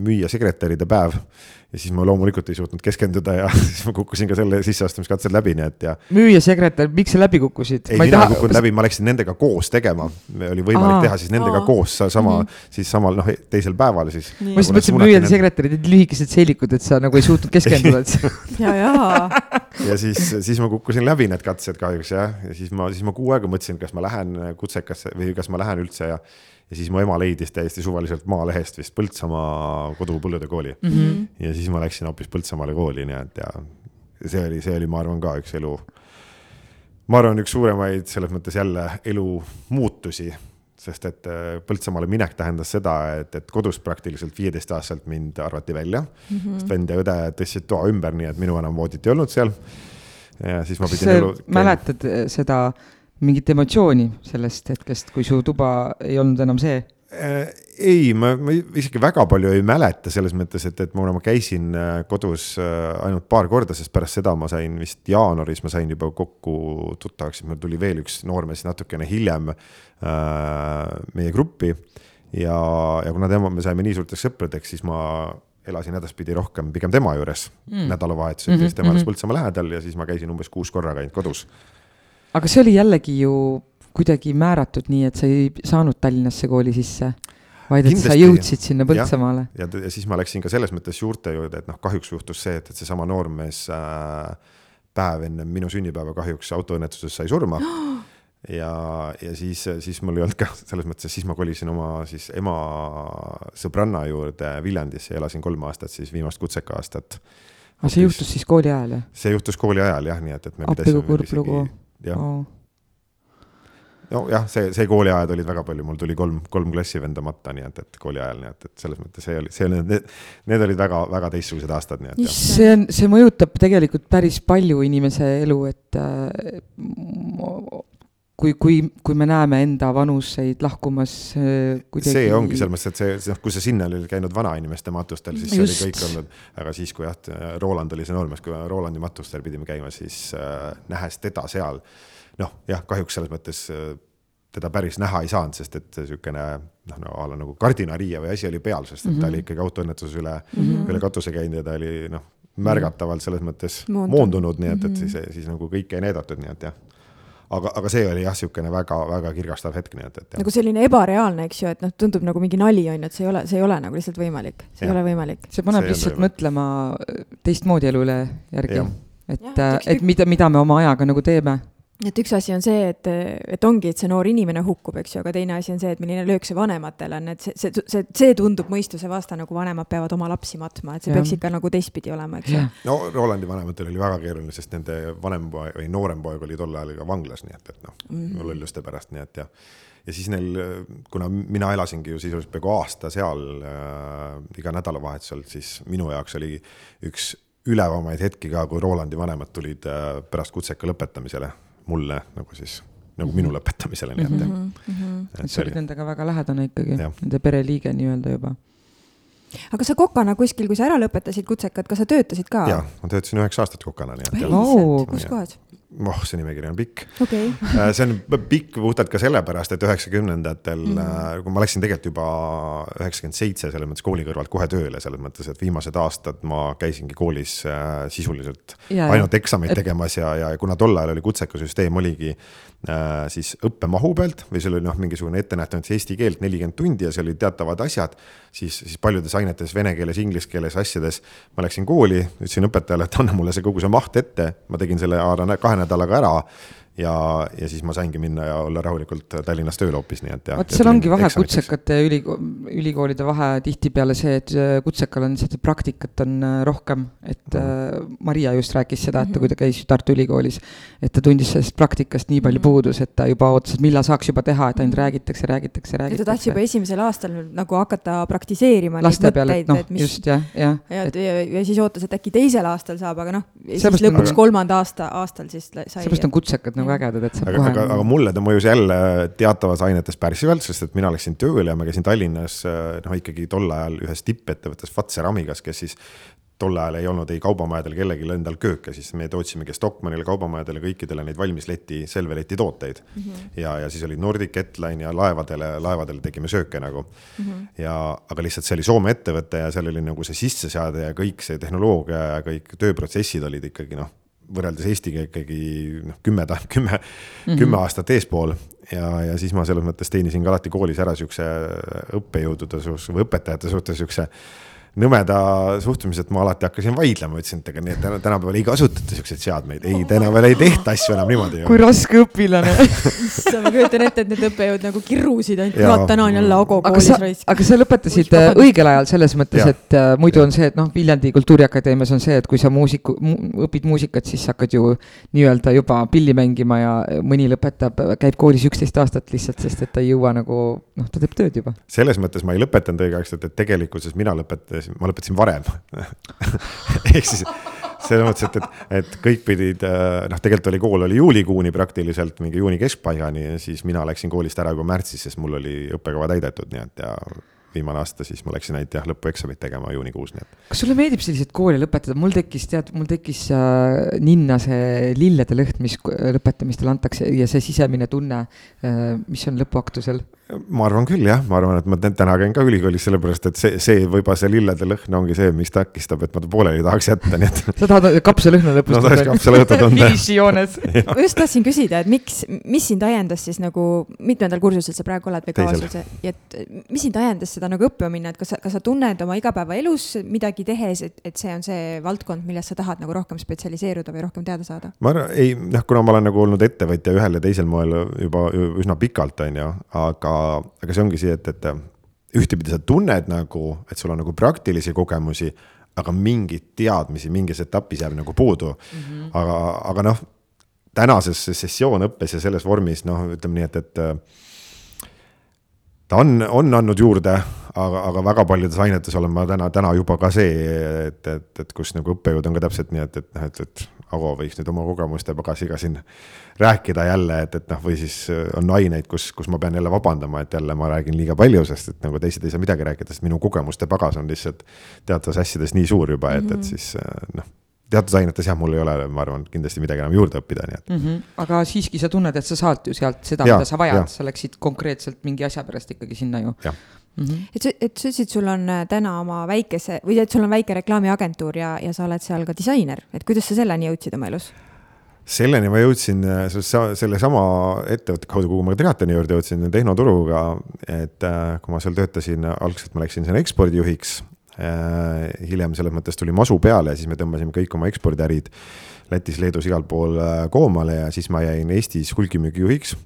müüja sekretäride päev ja siis ma loomulikult ei suutnud keskenduda ja siis ma kukkusin ka selle sisseastumiskatsel läbi, nii et ja. müüjasekretär, miks sa läbi kukkusid? ei, mina taha... ei kukkunud läbi, ma läksin nendega koos tegema, oli võimalik Aa. teha siis nendega Aa. koos sama mm, -hmm. siis samal noh, teisel päeval siis. ma just mõtlesin, müüjad ja sekretärid olid lühikesed seelikud, et sa nagu ei suutnud keskenduda, et ja, ja. ja siis, siis ma kukkusin läbi need katsed kahjuks jah, ja siis ma, siis ma kuu aega mõtlesin, kas ma lähen kutsekasse või kas ma lähen üldse ja ja siis mu ema leidis täiesti suvaliselt Maalehest vist Põltsamaa kodupõllude kooli mm. -hmm. ja siis ma läksin hoopis Põltsamaale kooli, nii et ja see oli, see oli, ma arvan, ka üks elu, ma arvan, üks suuremaid selles mõttes jälle elu muutusi, sest et äh, Põltsamaale minek tähendas seda, et, et kodus praktiliselt viieteistaastaselt mind arvati välja mm, -hmm. sest vend ja õde tõstsid toa ümber, nii et minu enam voodit ei olnud seal. ja siis ma pidin elu. mäletad seda mingit emotsiooni sellest hetkest, kui su tuba ei olnud enam see? Äh, ei, ma, ma isegi väga palju ei mäleta selles mõttes, et, et ma, ma käisin äh, kodus äh, ainult paar korda, sest pärast seda ma sain vist jaanuaris, ma sain juba kokku tuttavaks, siis mul tuli veel üks noormees natukene hiljem äh, meie gruppi. ja, ja kuna tema, me saime nii suurteks sõpradeks, siis ma elasin edaspidi rohkem pigem tema juures mm. nädalavahetusel mm, -hmm, siis tema elas mm -hmm. Põltsamaa lähedal ja siis ma käisin umbes kuus korra käinud kodus aga see oli jällegi ju kuidagi määratud nii, et sa ei saanud Tallinnasse kooli sisse, vaid et Kindlasti, sa jõudsid sinna Põltsamaale. ja, ja siis ma läksin ka selles mõttes juurte juurde, et noh, kahjuks juhtus see, et, et seesama noormees äh, päev enne minu sünnipäeva kahjuks autoõnnetuses sai surma. Ja, ja siis, siis mul ei olnud ka selles mõttes, siis ma kolisin oma siis ema sõbranna juurde Viljandisse ja elasin kolm aastat siis viimast kutseka aastat. aga see juhtus siis kooli ajal, jah? see juhtus kooli ajal jah, nii et, et me kurb lugu. jah. Oh.. Nojah, see, see kooliajad olid väga palju, mul tuli kolm, kolm klassi vendamata, nii et, et kooli ajal, nii et, et selles mõttes see oli, see oli, need, need olid väga-väga teistsugused aastad, nii et. see on, see mõjutab tegelikult päris palju inimese elu, et äh, kui, kui, kui me näeme enda vanuseid lahkumas äh, kuidagi. see ongi selles mõttes, et see, noh, kui sa sinna olid käinud vanainimeste matustel, siis Just. see oli kõik olnud, aga siis, kui jah, Roland oli see noormees, kui Rolandi matustel pidime käima, siis äh, nähes teda seal, noh jah, kahjuks selles mõttes äh, teda päris näha ei saanud, sest et niisugune noh, no a la nagu kardinariie või asi oli peal, sest et mm -hmm. ta oli ikkagi autoõnnetuses üle mm, -hmm. üle katuse käinud ja ta oli noh, märgatavalt selles mõttes moondunud, moondunud, nii et, et siis, siis nagu kõike ei näidatud, nii et jah aga, aga see oli jah, niisugune väga-väga kirgastav hetk, nii et, et. nagu selline ebareaalne, eks ju, et noh, tundub nagu mingi nali on ju, et see ei ole, see ei ole nagu lihtsalt võimalik, see ja. ei ole võimalik. see paneb see lihtsalt mõtlema teistmoodi elu üle järgi, et, et mida, mida me oma ajaga nagu teeme et üks asi on see, et, et ongi, et see noor inimene hukkub, eks ju, aga teine asi on see, et milline löök see vanematele on, et see, see, see, see tundub mõistuse vastane, kui vanemad peavad oma lapsi matma, et see ja. peaks ikka nagu teistpidi olema, eks ju. no Rolandi vanematel oli väga keeruline, sest nende vanem poeg või noorem poeg oli tol ajal ka vanglas, nii et, et noh mm -hmm., lolluste pärast, nii et jah. ja siis neil, kuna mina elasingi ju sisuliselt peaaegu aasta seal äh, iga nädalavahetusel, siis minu jaoks oli üks ülevamaid hetki ka, kui Rolandi vanemad tulid äh, pärast kutseka lõpetamisele mulle nagu siis nagu minu mhm. lõpetamisele, nii et jah mm. -hmm. et sa olid nendega väga lähedane ikkagi, nende pereliige nii-öelda juba. aga sa kokana kuskil, kui sa ära lõpetasid kutsekad, kas sa töötasid ka? jaa, ma töötasin üheksa aastat kokana, nii et. Kus kohas? Oh, see nimekiri on pikk okay. Äh, see on pikk puhtalt ka sellepärast, et üheksakümnendatel mm, -hmm. kui ma läksin tegelikult juba üheksakümmend seitse selles mõttes kooli kõrvalt kohe tööle, selles mõttes, et viimased aastad ma käisingi koolis äh, sisuliselt ja, ainult eksameid tegemas ja, ja kuna tol ajal oli kutsekasüsteem oligi siis õppemahu pealt või seal oli noh, mingisugune ette nähtud eesti keelt nelikümmend tundi ja seal olid teatavad asjad, siis, siis paljudes ainetes, vene keeles, inglise keeles, asjades ma läksin kooli, ütlesin õpetajale, et anna mulle see kogu see maht ette, ma tegin selle kahe nädalaga ära ja, ja siis ma saingi minna ja olla rahulikult Tallinnas tööl hoopis, nii et. vot seal ongi vahe kutsekate ja ülikool, ülikoolide vahe tihtipeale see, et äh, kutsekal on seda praktikat on äh, rohkem, et mm -hmm. Maria just rääkis seda, et ta, kui ta käis Tartu Ülikoolis, et ta tundis sellest praktikast nii palju -hmm. puudus, et ta juba ootas, et millal saaks juba teha, et ainult räägitakse, räägitakse, räägitakse. ja ta tahtis juba esimesel aastal nagu hakata praktiseeriima. laste peale, et noh, just jah, jah. ja, et... ja, ja siis ootas, et äkki teisel aastal saab, aga noh, siis lõpuks kolmanda aasta, aastal siis sai. seepärast on kutsekad nagu ägedad, et saab aga, kohe. aga, aga mulle ta mõjus jälle teatavas ainetes pärssivalt, sest et mina läksin tööle ja ma käisin Tallinnas noh, ikkagi tol ajal ühes tippettevõttes Fazer Amigas, kes siis tol ajal ei olnud ei kaubamajadel kellelgi endal kööke, siis me tootsimegi Stockmannile, kaubamajadele, kõikidele neid valmisleti, Selvereti tooteid mm. -hmm. ja, ja siis oli Nordic Etline ja laevadele, laevadele tegime sööke nagu mm. -hmm. ja, aga lihtsalt see oli Soome ettevõte ja seal oli nagu see sisseseade ja kõik see tehnoloogia ja kõik tööprotsessid olid ikkagi noh võrreldes Eestiga ikkagi noh, kümme, kümme mm, -hmm. kümme aastat eespool ja, ja siis ma selles mõttes teenisin ka alati koolis ära siukse õppejõudude suhtes või õpetajate suhtes siukse nõmeda suhtumise, et ma alati hakkasin vaidlema, ütlesin, et ega nii, et tänapäeval ei kasutata siukseid seadmeid, ei, tänapäeval ei tehta asju enam niimoodi. kui raske õpilane ma kujutan ette, et need õppejõud nagu kirusid ainult, kurat, täna on jälle Ago koolis raisk. aga sa lõpetasid õigel ajal selles mõttes, et äh, muidu on see, et noh, Viljandi Kultuuriakadeemias on see, et kui sa muusiku mu,, õpid muusikat, siis hakkad ju nii-öelda juba pilli mängima ja mõni lõpetab, käib koolis üksteist aastat lihtsalt, sest et ta ei jõua nagu noh, ta teeb tööd juba. selles mõttes ma ei lõpetanud õigeaegselt, et tegelikkuses mina lõpetasin lõpetasin, ma lõpetasin varem ehk siis selles mõttes, et, et, et kõik pidid, äh, noh, tegelikult oli kool oli juulikuuni praktiliselt mingi juuni keskpaigani ja siis mina läksin koolist ära juba märtsis, sest mul oli õppekava täidetud, nii et ja viimane aasta, siis ma läksin ainult jah, lõpueksamit tegema juunikuus, nii et. kas sulle meeldib selliseid kooli lõpetada, mul tekkis, tead, mul tekkis äh, ninna see lillede lõhn, mis lõpetamistel antakse ja see sisemine tunne äh,, mis on lõpuaktusel ma arvan küll jah, ma arvan, et ma täna käin ka ülikoolis, sellepärast et see, see võib-olla see lillede lõhn ongi see, mis takistab, et ma ta pooleli tahaks jätta, nii et. sa tahad kapsalõhna lõpus no, tunda? kapsalõhna tunda finišijoones ma just tahtsin küsida, et miks, mis sind ajendas siis nagu, mitmendal kursusel sa praegu oled või kaasluse, et mis sind ajendas seda nagu õppima minna, et kas sa, kas sa tunned oma igapäevaelus midagi tehes, et, et see on see valdkond, milles sa tahad nagu rohkem spetsialiseeruda või rohkem teada saada? ma arvan, ei noh, kuna ma olen nagu olnud ettevõtja ühel ja teisel moel juba üsna pikalt, on ju, aga aga see ongi see, et, et ühtepidi sa tunned nagu, et sul on nagu praktilisi kogemusi, aga mingeid teadmisi mingis etapis jääb nagu puudu mm. -hmm. aga, aga noh, tänases sessioonõppes ja selles vormis noh, ütleme nii, et, et ta on, on andnud juurde, aga, aga väga paljudes ainetes olen ma täna, täna juba ka see, et, et, et kus nagu õppejõud on ka täpselt nii, et, et noh, et, et Ago võiks nüüd oma kogemuste pagasiga siin rääkida jälle, et, et noh, või siis äh, on aineid, kus, kus ma pean jälle vabandama, et jälle ma räägin liiga palju, sest et nagu teised ei saa midagi rääkida, sest minu kogemuste pagas on lihtsalt teatavates asjades nii suur juba, et, et mhm. siis äh, noh teatud ainetes jah, mul ei ole, ma arvan, kindlasti midagi enam juurde õppida, nii et mm. -hmm. aga siiski sa tunned, et sa saad ju sealt seda, mida sa vajad, sa läksid konkreetselt mingi asja pärast ikkagi sinna ju. Mm -hmm. et et sa ütlesid, sul on äh, täna oma väikese või et sul on väike reklaamiagentuur ja, ja sa oled seal ka disainer, et kuidas sa selleni jõudsid oma elus? selleni ma jõudsin sellesama ettevõtte kaudu, kuhu ma triatloni juurde jõudsin, Tehnoturuga, et äh, kui ma seal töötasin, algselt ma läksin sinna ekspordijuhiks äh,. hiljem selles mõttes tuli masu peale ja siis me tõmbasime kõik oma ekspordiärid Lätis, Leedus, igal pool äh, koomale ja siis ma jäin Eestis hulgimüügijuhiks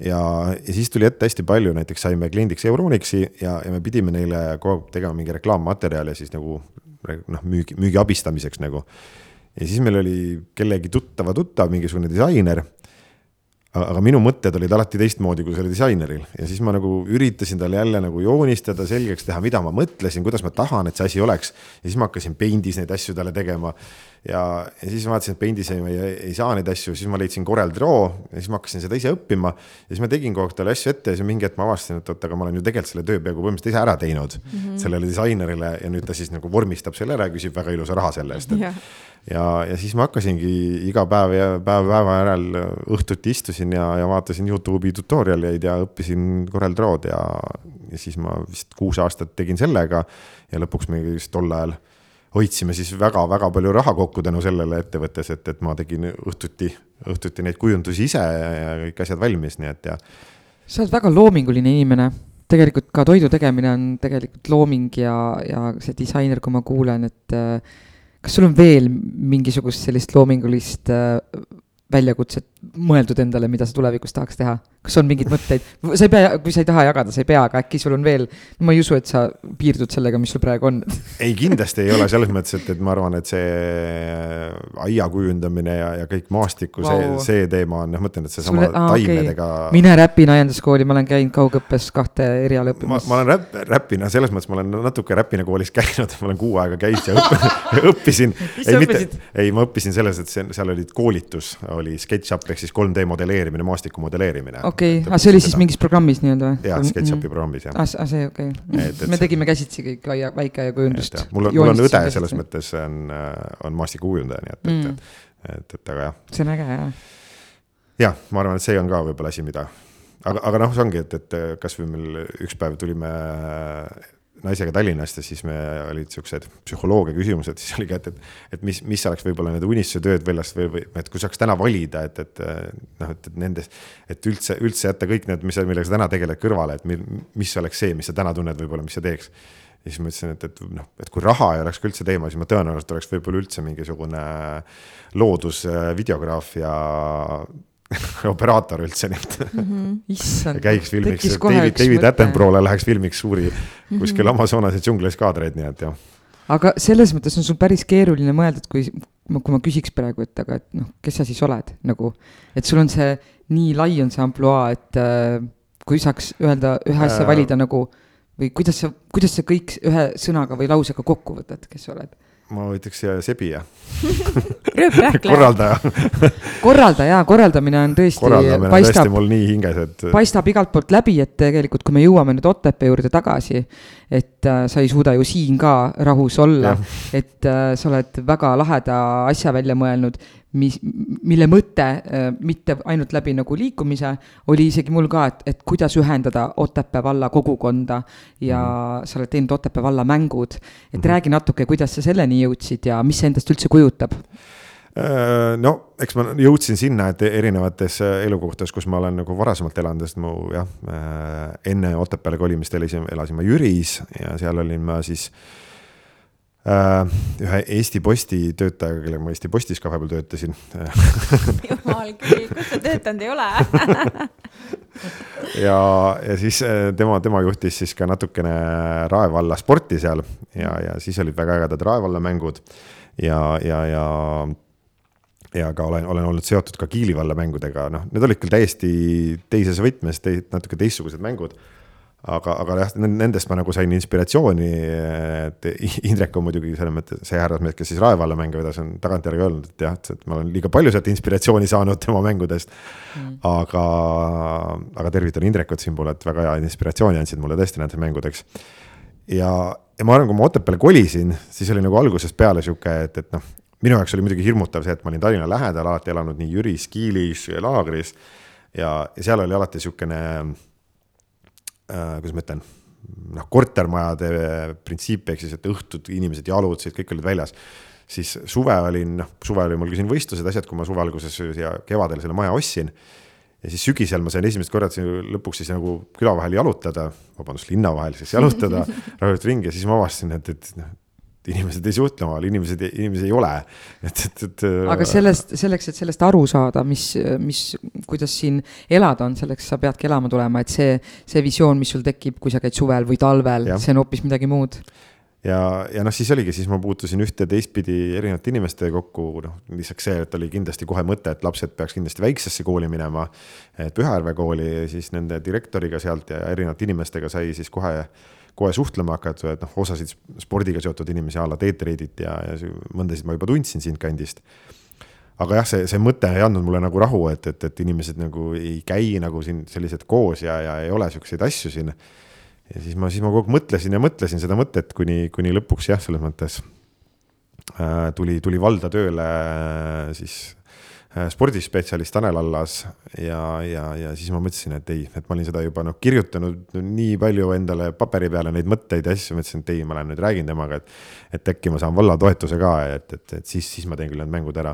ja, ja siis tuli ette hästi palju, näiteks saime kliendiks Euronixi ja, ja me pidime neile kogu aeg tegema mingi reklaammaterjali siis nagu noh, müügi, müügi abistamiseks nagu ja siis meil oli kellegi tuttava tuttav, mingisugune disainer. aga minu mõtted olid alati teistmoodi kui sellel disaineril ja siis ma nagu üritasin talle jälle nagu joonistada, selgeks teha, mida ma mõtlesin, kuidas ma tahan, et see asi oleks. ja siis ma hakkasin Paint'is neid asju talle tegema ja, ja siis vaatasin, et Paint'is ei, ei, ei saa neid asju, siis ma leidsin Corel Draw ja siis ma hakkasin seda ise õppima. ja siis ma tegin kogu aeg talle asju ette ja siis mingi hetk ma avastasin, et oot, aga ma olen ju tegelikult selle töö peaaegu põhimõtteliselt ise ära teinud mm -hmm. sellele disainerile ja nüüd ta siis nagu vormistab selle ära ja küsib väga ilusa raha selle eest yeah. ja, ja siis ma hakkasingi iga päev ja päev päeva järel õhtuti istusin ja, ja vaatasin Youtube'i tutorial'eid ja õppisin Corel Draw'd ja, ja siis ma vist kuus aastat tegin sellega ja lõpuks me vist tol ajal hoidsime siis väga-väga palju raha kokku tänu sellele ettevõttes, et, et ma tegin õhtuti, õhtuti neid kujundusi ise ja kõik asjad valmis, nii et ja. sa oled väga loominguline inimene, tegelikult ka toidu tegemine on tegelikult looming ja, ja see disainer, kui ma kuulen, et äh, kas sul on veel mingisugust sellist loomingulist äh, väljakutset mõeldud endale, mida sa tulevikus tahaks teha? kas on mingeid mõtteid, sa ei pea, kui sa ei taha jagada, sa ei pea, aga äkki sul on veel, ma ei usu, et sa piirdud sellega, mis sul praegu on ei, kindlasti ei ole selles mõttes, et, et ma arvan, et see aia kujundamine ja, ja kõik maastiku wow., see, see teema on, noh, mõtlen, et seesama ah, taimedega okay.. mine räpina aianduskooli, ma olen käinud kaugõppes kahte eriala õppimas. ma olen räpp, räpina, selles mõttes ma olen natuke räpina koolis käinud, ma olen kuu aega käinud ja õppisin ei, mitte, ei, ma õppisin selles, et see, seal olid koolitus, oli SketchUp ehk siis 3D modelleerimine, maastiku modelleerimine okei okay., aga see oli siis mingis programmis nii-öelda või? jaa, SketchUpi programmis jah. aa, ah, ah, see okei okay.. me tegime käsitsi kõik aia, väikeaiakujundust. mul on, mul on õde selles mõttes on, äh, on maastikukujundaja, nii et mm., et, et, et aga jah. see on äge jah. jah, ma arvan, et see on ka võib-olla asi, mida, aga, aga noh, see ongi, et, et kasvõi meil üks päev tulime naisega Tallinnast ja siis me olid siuksed psühholoogia küsimused, siis oli ka, et, et, et mis, mis oleks võib-olla need unistuse tööd väljast või, või et kui saaks täna valida, et, et noh, et, et nendest, et üldse, üldse jätta kõik need, mis, millega sa täna tegeled kõrvale, et mil, mis oleks see, mis sa täna tunned, võib-olla, mis sa teeks. ja siis ma ütlesin, et, et noh, et kui raha ei oleks ka üldse teema, siis ma tõenäoliselt oleks võib-olla üldse mingisugune loodusvideograaf ja operaator üldse, nii et mm. -hmm. käiks filmiks, David, David Attenborough'le läheks filmiks suuri mm -hmm. kuskil Amazonase džunglis kaadreid, nii et jah. aga selles mõttes on sul päris keeruline mõelda, et kui, kui ma küsiks praegu, et aga, et noh, kes sa siis oled nagu, et sul on see, nii lai on see ampluaa, et äh, kui saaks öelda ühe asja äh... valida nagu või kuidas sa, kuidas sa kõik ühe sõnaga või lausega kokku võtad, kes sa oled? Ma ütleks sebija korraldaja korraldaja, korraldamine on tõesti. korraldamine on paistab, tõesti mul nii hinges, et. paistab igalt poolt läbi, et tegelikult, kui me jõuame nüüd Otepää juurde tagasi, et äh, sa ei suuda ju siin ka rahus olla, et äh, sa oled väga laheda asja välja mõelnud mis, mille mõte äh, mitte ainult läbi nagu liikumise, oli isegi mul ka, et, et kuidas ühendada Otepää valla kogukonda ja mm. sa oled teinud Otepää valla mängud. et mm -hmm. räägi natuke, kuidas sa selleni jõudsid ja mis see endast üldse kujutab? Äh, no eks ma jõudsin sinna, et erinevates äh, elukohtades, kus ma olen nagu varasemalt elanud, sest mu jah, enne Otepääle kolimist elasin, elasin ma Jüris ja seal olin ma siis Äh, ühe Eesti Posti töötajaga, kellega ma Eesti Postis ka vahepeal töötasin. jumal küll, kus sa töötanud ei ole ja, ja siis äh, tema, tema juhtis siis ka natukene Rae valla sporti seal ja, ja siis olid väga ägedad Rae valla mängud ja, ja, ja ja ka olen, olen olnud seotud ka Kiili valla mängudega, noh, need olid küll täiesti teises võtmes, natuke teistsugused mängud aga, aga jah, nendest ma nagu sain inspiratsiooni, et Indrek on muidugi selles mõttes see härrasmees, kes siis Rae valla mänge vedas, on tagantjärgi öelnud, et jah, et ma olen liiga palju sealt inspiratsiooni saanud tema mängudest. Mm.. aga, aga tervitan Indrekut siinpool, et väga hea inspiratsiooni andsid mulle tõesti nendeks mängudeks. ja, ja ma arvan, kui ma Otepääle kolisin, siis oli nagu algusest peale sihuke, et, et noh, minu jaoks oli muidugi hirmutav see, et ma olin Tallinna lähedal, alati elanud nii Jüris, Kiilis, laagris. Ja, ja seal oli alati niisugune äh,, kuidas ma ütlen, noh, kortermajade printsiip ehk siis, et õhtud inimesed jalutasid, kõik olid väljas. siis suve olin, noh, suve oli mul ka siin võistlused, asjad, kui ma suve alguses ja kevadel selle maja ostsin. ja siis sügisel ma sain esimest korda lõpuks siis nagu küla vahel jalutada, vabandust, linna vahel siis jalutada rahulikult ringi ja siis ma avastasin, et, et noh, inimesed ei suhtle omavahel, inimesed, inimesi ei ole, et, et, et. aga sellest, selleks, et sellest aru saada, mis, mis, kuidas siin elada on, selleks sa peadki elama tulema, et see, see visioon, mis sul tekib, kui sa käid suvel või talvel, see on hoopis midagi muud ja, ja noh, siis oligi, siis ma puutusin ühte teistpidi erinevate inimestega kokku, noh lisaks see, et oli kindlasti kohe mõte, et lapsed peaks kindlasti väiksesse kooli minema. Pühajärve kooli, siis nende direktoriga sealt ja erinevate inimestega sai siis kohe kohe suhtlema hakata, et noh, osasid spordiga seotud inimesi a la Teet Reedit ja, ja mõndasid ma juba tundsin siinkandist. aga jah, see, see mõte ei andnud mulle nagu rahu, et, et, et inimesed nagu ei käi nagu siin sellised koos ja, ja ei ole siukseid asju siin. ja siis ma, siis ma kogu aeg mõtlesin ja mõtlesin seda mõtet, kuni, kuni lõpuks jah, selles mõttes äh, tuli, tuli valda tööle äh, siis spordispetsialist Tanel Allas ja, ja, ja siis ma mõtlesin, et ei, et ma olin seda juba noh, kirjutanud nii palju endale paberi peale neid mõtteid ja asju, mõtlesin, et ei, ma lähen nüüd räägin temaga, et. et äkki ma saan valla toetuse ka, et, et, et siis, siis ma teen küll need mängud ära.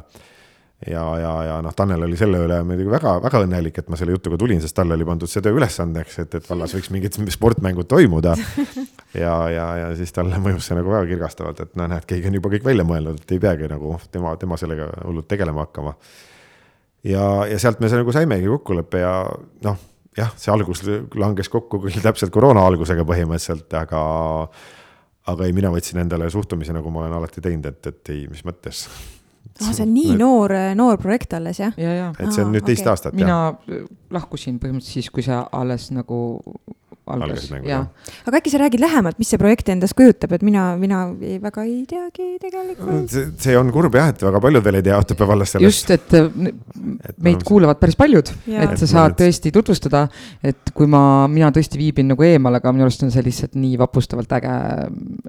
ja, ja, ja noh, Tanel oli selle üle muidugi väga-väga õnnelik, et ma selle jutuga tulin, sest talle oli pandud see töö ülesandeks, et, et vallas võiks mingid sportmängud toimuda. ja, ja, ja siis talle mõjus see nagu väga kirgastavalt, et noh, näed, keegi on juba kõik välja mõelnud, et ei peagi nagu tema, tema sellega hullult tegelema hakkama ja, ja sealt me nagu saimegi kokkuleppe ja noh, jah, see algus langes kokku küll täpselt koroona algusega põhimõtteliselt, aga aga ei, mina võtsin endale suhtumise, nagu ma olen alati teinud, et, et ei, mis mõttes ah, see on nii Need... noor, noor projekt alles, jah ja,? Ja. et see on nüüd teist okay. aastat. mina jah. lahkusin põhimõtteliselt siis, kui see alles nagu algas, jah. aga äkki sa räägid lähemalt, mis see projekt endast kujutab, et mina, mina ei, väga ei teagi tegelikult. see on kurb jah, et väga paljud veel ei tea Otepää vallast sellest. just, et meid no, kuulavad päris paljud, et sa saad tõesti tutvustada, et kui ma, mina tõesti viibin nagu eemal, aga minu arust on see lihtsalt nii vapustavalt äge,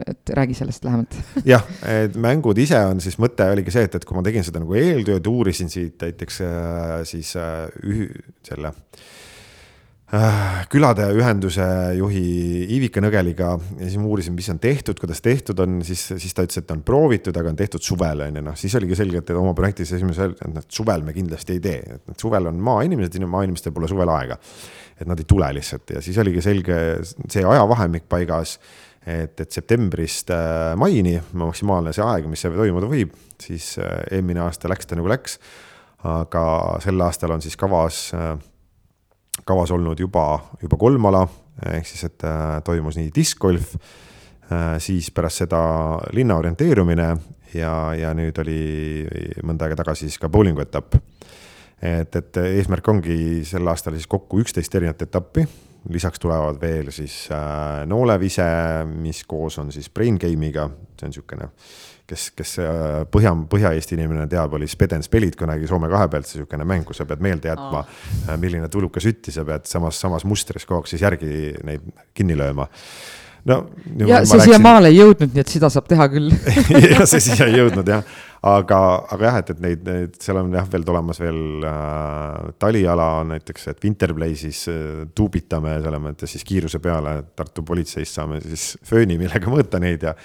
et räägi sellest lähemalt. jah, et mängud ise on siis, mõte oligi see, et, et kui ma tegin seda nagu eeltööd, uurisin siit näiteks äh, siis äh, üh, selle äh, Äh, külade ühenduse juhi Ivika Nõgeliga ja siis ma uurisin, mis on tehtud, kuidas tehtud on, siis, siis ta ütles, et on proovitud, aga on tehtud suvel on ju, noh, siis oligi selge, et oma projektis esimese, et noh, suvel me kindlasti ei tee, et suvel on maainimesed, maainimestel pole suvel aega. et nad ei tule lihtsalt ja siis oligi selge see ajavahemik paigas, et, et septembrist äh, maini maksimaalne see aeg, mis see toimuda võib, siis äh, eelmine aasta läks ta nagu läks. aga sel aastal on siis kavas kavas olnud juba, juba kolm ala, ehk siis, et äh, toimus nii diskgolf, äh, siis pärast seda linna orienteerumine ja, ja nüüd oli mõnda aega tagasi siis ka bowlingu etapp. et, et eesmärk ongi sel aastal siis kokku üksteist erinevat etappi, lisaks tulevad veel siis äh, noolevise, mis koos on siis brain game'iga, see on niisugune kes, kes äh, Põhja, Põhja-Eesti inimene teab, oli Speden Spelit kunagi Soome kahe pealt, see niisugune mäng, kus sa pead meelde jätma oh., milline tulukas sütti sa pead samas, samas mustris kogu aeg siis järgi neid kinni lööma no. ja see siia maale ei jõudnud, nii et seda saab teha küll ja see siia ei jõudnud jah, aga, aga jah, et, et neid, neid, seal on jah veel tulemas veel äh, taliala on näiteks, et Winterplaysis äh, tuubitame selles mõttes siis kiiruse peale, Tartu politseist saame siis fööni, millega mõõta neid ja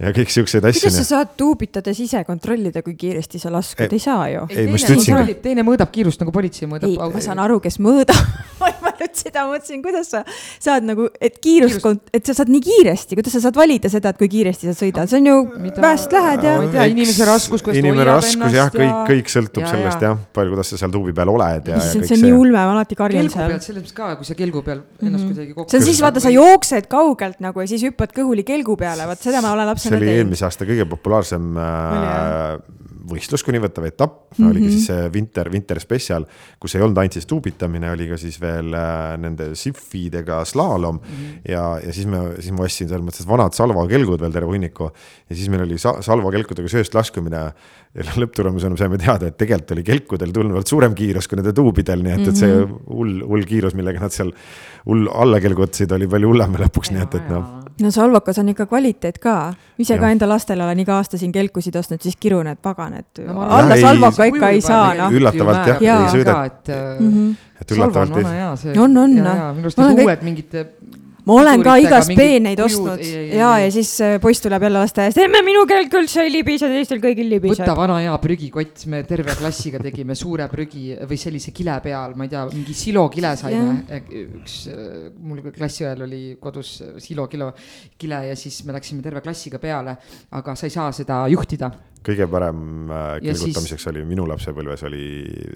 ja kõik siukseid asju. kuidas sa saad tuubitades ise kontrollida, kui kiiresti sa laskud, ei saa ju. ütlesin. teine mõõdab kiirust nagu politsei mõõdab. ei, ma saan aru, kes mõõdab nüüd seda mõtlesin, kuidas sa saad nagu, et kiirust Kiirus..., et sa saad nii kiiresti, kuidas sa saad valida seda, et kui kiiresti sa sõidad, see on ju Mida... väest lähed ja. ma ei tea, inimese raskus, kuidas ta hoiab ennast. jah, kõik, kõik sõltub ja, sellest jah, palju, kuidas sa seal tuubi peal oled ja. see, see on nii ulme, ma alati karjan seal. selles mõttes ka, kui sa kelgu peal ennast mm -hmm. kuidagi kokku. see on siis vaata, sa jooksed kaugelt nagu ja siis hüppad kõhuli kelgu peale, vot seda ma olen lapsena teinud. see oli eelmise aasta kõige populaarsem äh, võistlus, kuni võtav etapp mm, -hmm. oligi siis see Winter, Winter Special, kus ei olnud ainult siis tuubitamine, oli ka siis veel äh, nende sihvidega slaalom mm. -hmm. ja, ja siis me, siis ma ostsin selles mõttes vanad Salvo kelgud veel terve hunniku. ja siis meil oli sa, Salvo kelkudega sööst laskumine. ja lõpptulemusena saime teada, et tegelikult oli kelkudel tunduvalt suurem kiirus kui nende tuubidel, nii et et see mhm. hull, hull kiirus, millega nad seal hull alla kelgutasid, oli palju hullem lõpuks, nii et, et noh no salvakas on ikka kvaliteet ka. ise Jah. ka enda lastele olen iga aasta siin kelkusid ostnud, siis kirun, et pagan, et No alla salvaka ikka ei saa, noh. Üllatavalt jah, ei sõida- et Mm -hmm. et on üllatavalt ei. On, on, ja, noh. ja minu arust need uued mingid ma olen ka piduritega igas mingid peeneid ostnud ei, ja, ei. ja siis äh, poiss tuleb jälle lasteaiast, emme minu kelk üldse ei libise, teistel kõigil libiseb. võta vana hea prügikott, me terve klassiga tegime suure prügi või sellise kile peal, ma ei tea, mingi silokile saime. üks, mul klassi ajal oli kodus silokilo kile ja siis me läksime terve klassiga peale, aga sa ei saa seda juhtida. kõige parem äh, Ja siis- kilgutamiseks oli minu lapsepõlves oli,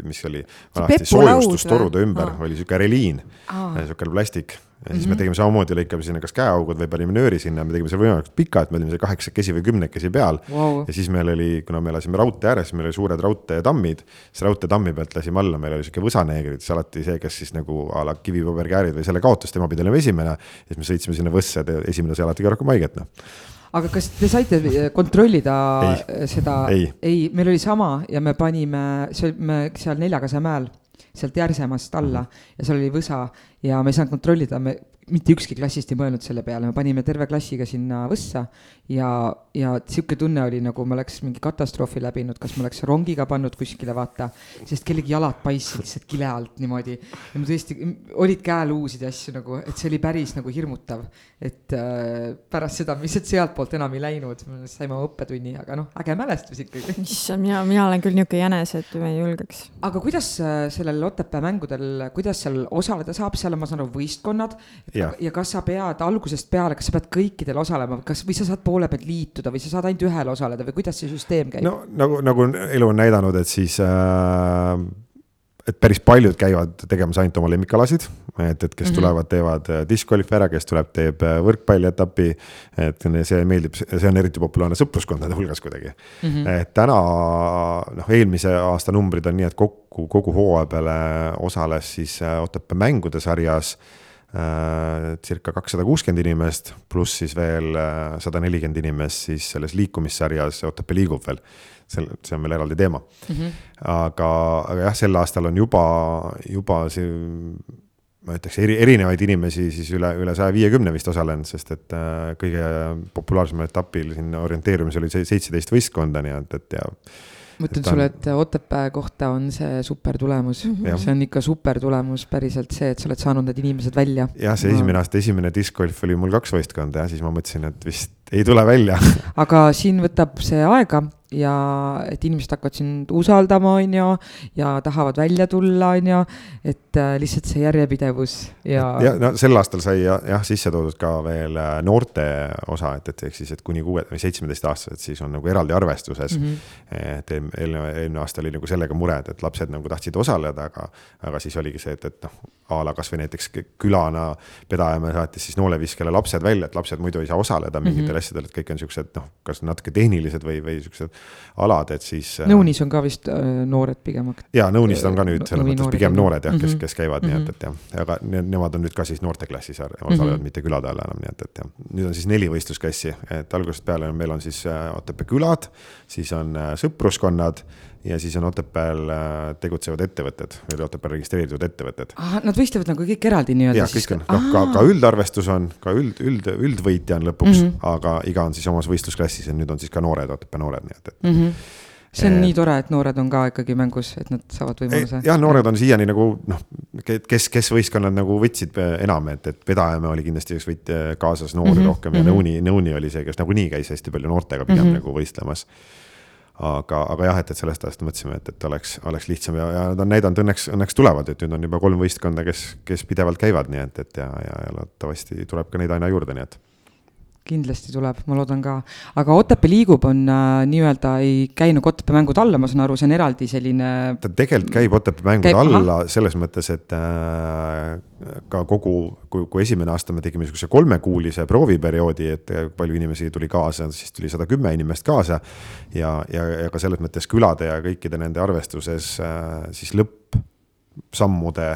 mis oli vanasti soojustustorude ümber Aa. oli sihuke reliin, Aa. sihuke plastik. Ja siis Mhm. me tegime samamoodi, lõikame sinna kas käeaugud või panime nööri sinna, me tegime selle võimalikult pika, et me olime seal kaheksakesi või kümnekesi peal. Vau. ja siis meil oli, kuna me elasime raudtee ääres, meil oli suured raudteetammid, siis raudteetammi pealt lasime alla, meil oli sihuke võsaneegrid, siis alati see, kes siis nagu a la kivipaberkäärid või selle kaotas, tema pidi olema esimene. ja siis me sõitsime sinna võssa esimene sai alati ka rohkem haiget, noh. aga kas te saite kontrollida Ei. seda? Ei. ei, meil oli sama ja me panime, me seal Neljakase mäel sealt Järsemast alla ja seal oli võsa ja me ei saanud kontrollida, me mitte ükski klassist ei mõelnud selle peale, me panime terve klassiga sinna võssa ja, ja sihuke tunne oli nagu me oleks mingi katastroofi läbinud, kas me oleks rongiga pannud kuskile, vaata, sest kellegi jalad paistsid lihtsalt kile alt niimoodi. Ja me tõesti, olid käeluusid ja asju nagu, et see oli päris nagu hirmutav, et äh, pärast seda me lihtsalt sealtpoolt enam ei läinud, me saime oma õppetunni, aga noh, äge mälestus ikkagi. issand, mina, mina olen küll niisugune jänes, et ma ei julgeks. aga kuidas äh, sellel Otepää mängudel, kuidas seal osaleda saab, seal on, ma saan aru, võistkonnad Jah. ja kas sa pead algusest peale, kas sa pead kõikidel osalema, kas, või sa saad poole pealt liituda või sa saad ainult ühel osaleda või kuidas see süsteem käib? no nagu, nagu elu on näidanud, et siis äh,, et päris paljud käivad tegemas ainult oma lemmikalasid, et, et kes mm -hmm. tulevad, teevad äh, discgolfi ära, kes tuleb, teeb äh, võrkpallietapi. et see meeldib, see on eriti populaarne sõpruskondade hulgas kuidagi mm. -hmm. et täna noh, eelmise aasta numbrid on nii, et kokku kogu hooaja peale osales siis äh, Otepää mängude sarjas circa kakssada kuuskümmend inimest, pluss siis veel sada nelikümmend inimest siis selles liikumissarjas Otepää liigub veel. see, see on veel eraldi teema mm. -hmm. aga, aga jah, sel aastal on juba, juba see ma ütleks eri, erinevaid inimesi siis üle, üle saja viiekümne vist osalenud, sest et äh, kõige populaarsemal etapil siin orienteerumisel oli seitseteist võistkonda, nii et, et ja ma ütlen sulle, et Otepää kohta on see super tulemus mm. -hmm. see on ikka super tulemus, päriselt see, et sa oled saanud need inimesed välja. jah, see esimene aasta esimene discgolf oli mul kaks võistkonda ja siis ma mõtlesin, et vist ei tule välja aga siin võtab see aega ja et inimesed hakkavad sind usaldama, on ju, ja tahavad välja tulla, on ju, et äh, lihtsalt see järjepidevus ja, ja no sel aastal sai jah, jah sisse toodud ka veel äh, noorte osa, et, et ehk siis, et kuni kuue või seitsmeteistaastased, siis on nagu eraldi arvestuses mm. Mhm. -hmm. et eelmine, eelmine, aasta oli nagu sellega mured, et lapsed nagu tahtsid osaleda, aga, aga siis oligi see, et, et noh, a la kasvõi näiteks külana pedajamäe saatis siis nooleviskele lapsed välja, et lapsed muidu ei saa osaleda mingitel mm -hmm. asjadel, et kõik on siuksed noh, kas natuke tehnilised või, või siuksed alad, et siis. nõunis on ka vist äh, noored pigem ja nõunised on ka nüüd selles mõttes noored pigem noored jah, kes Mhm., kes käivad mm, -hmm. nii et, et jah, aga ne, nemad on nüüd ka siis noorteklassis osalevad mm, -hmm. mitte külade all enam, nii et, et jah. nüüd on siis neli võistlusklassi, et algusest peale on, meil on siis äh, Otepää külad, siis on äh, sõpruskonnad ja siis on Otepääl äh, tegutsevad ettevõtted või Otepääl registreeritud ettevõtted. Nad võistlevad nagu kõik eraldi nii-öelda jah, kõik on, noh ka, ka üldarvestus on, ka üld, üld, üldvõitja on lõpuks mm. -hmm. aga iga on siis omas võistlusklassis ja nüüd on siis ka noored, Otepää noored, nii et, et mm. -hmm. see on Eh. nii tore, et noored on ka ikkagi mängus, et nad saavad võimaluse. jah, noored on siiani nagu noh, kes, kes võistkonnad nagu võtsid äh, enam, et, et Pedajamäe oli kindlasti üks võit kaasas noori mm -hmm, rohkem ja mhm. Nõuni, Nõuni oli see, kes nagunii käis hästi palju noortega pigem mm. -hmm. nagu võistlemas. aga, aga jah, et, et sellest ajast mõtlesime, et, et oleks, oleks lihtsam ja, ja nad on näidanud õnneks, õnneks tulevad, et nüüd on juba kolm võistkonda, kes, kes pidevalt käivad, nii et, et ja, ja, ja loodetavasti tuleb ka neid aina juurde, nii et kindlasti tuleb, ma loodan ka. aga Otepää liigub on äh, nii-öelda ei käi nagu Otepää mängud alla, ma saan aru, see on eraldi selline. ta tegelikult käib Otepää mängude Käib, alla selles mõttes, et äh, ka kogu, kui, kui esimene aasta me tegime niisuguse kolmekuulise prooviperioodi, et äh, palju inimesi tuli kaasa, siis tuli sada kümme inimest kaasa. ja, ja, ja ka selles mõttes külade ja kõikide nende arvestuses äh, siis lõppsammude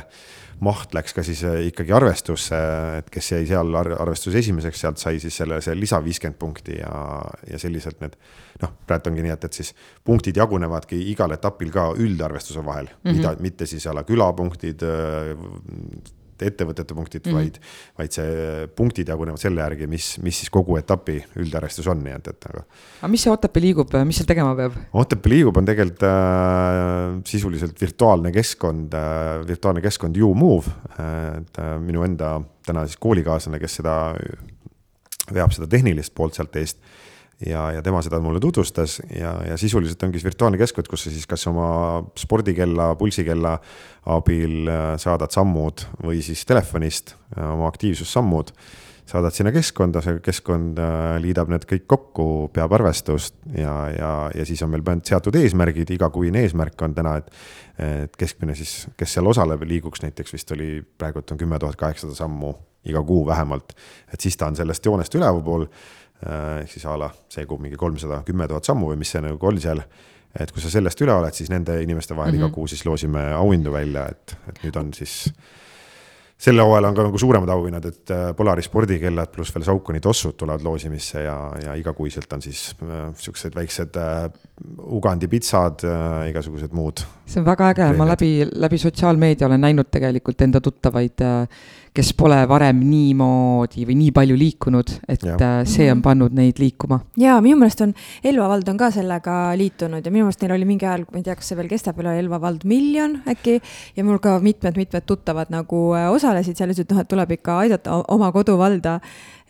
maht läks ka siis äh, ikkagi arvestusse, et kes jäi seal ar- arvestuse esimeseks, sealt sai siis selle, see lisa viiskümmend punkti ja, ja selliselt need noh, praegu ongi nii, et, et siis punktid jagunevadki igal etapil ka üldarvestuse vahel mm, -hmm. mida, mitte siis a la külapunktid, ettevõtete punktid mm, -hmm. vaid, vaid see punktid jagunevad selle järgi, mis, mis siis kogu etapi üldarvestus on, nii et, et aga. aga mis see Otepää liigub, mis seal tegema peab? Otepää liigub on tegelikult äh, sisuliselt virtuaalne keskkond äh,, virtuaalne keskkond YouMove äh,, et äh, minu enda täna siis koolikaaslane, kes seda veab seda tehnilist poolt sealt eest ja, ja tema seda mulle tutvustas ja, ja sisuliselt ongi siis virtuaalne keskkond, kus sa siis kas oma spordikella, pulsikella abil äh, saadad sammud või siis telefonist äh, oma aktiivsussammud. saadad sinna keskkonda, see keskkond äh, liidab need kõik kokku, peab arvestust ja, ja, ja siis on meil seatud eesmärgid, igakuine eesmärk on täna, et. et keskmine siis, kes seal osaleb, liiguks näiteks vist oli, praegult on kümme tuhat kaheksasada sammu iga kuu vähemalt. et siis ta on sellest joonest ülevalpool ehk siis a la see kuu mingi kolmsada kümme tuhat sammu või mis see nagu oli seal. et kui sa sellest üle oled, siis nende inimeste vahel mm -hmm. iga kuu siis loosime auhindu välja, et, et nüüd on siis selle hooajal on ka nagu suuremad auhinnad, et äh, Polaris spordikellad pluss veel Saukoni tossud tulevad loosimisse ja, ja igakuiselt on siis äh, siuksed väiksed äh, Ugandi pitsad äh,, igasugused muud. see on väga äge, ma läbi, läbi sotsiaalmeedia olen näinud tegelikult enda tuttavaid äh, kes pole varem niimoodi või nii palju liikunud, et ja. Äh, see on mhm. pannud neid liikuma. ja minu meelest on Elva vald on ka sellega liitunud ja minu meelest neil oli mingi ajal, ma ei tea, kas see veel kestab, veel Elva vald miljon äkki. ja mul ka mitmed-mitmed tuttavad nagu äh, osalesid ja ütlesid, noh, et tuleb ikka aidata oma koduvalda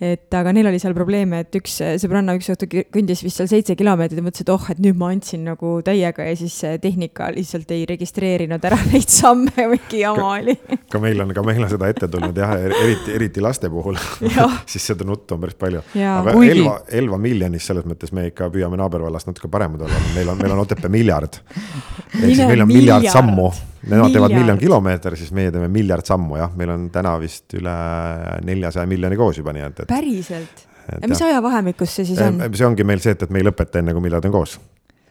et aga neil oli seal probleeme, et üks sõbranna üks õhtu kõndis vist seal seitse kilomeetrit ja mõtles, et oh, et nüüd ma andsin nagu täiega ja siis tehnika lihtsalt ei registreerinud ära neid samme, mingi jama oli. ka meil on, ka meil on seda ette tulnud jah, eriti, eriti laste puhul siis seda nuttu on päris palju. aga kuigi... Elva, Elva miljonis selles mõttes me ikka püüame naabervallast natuke paremad olla, meil on, meil on Otepää miljard. ehk siis meil on miljard, miljard sammu Nemad teevad miljon kilomeeter, siis meie teeme miljard sammu, jah, meil on täna vist üle neljasaja miljoni koos juba, nii et, et. päriselt? mis ajavahemikus see siis on? see ongi meil see, et, et me ei lõpeta enne, kui miljard on koos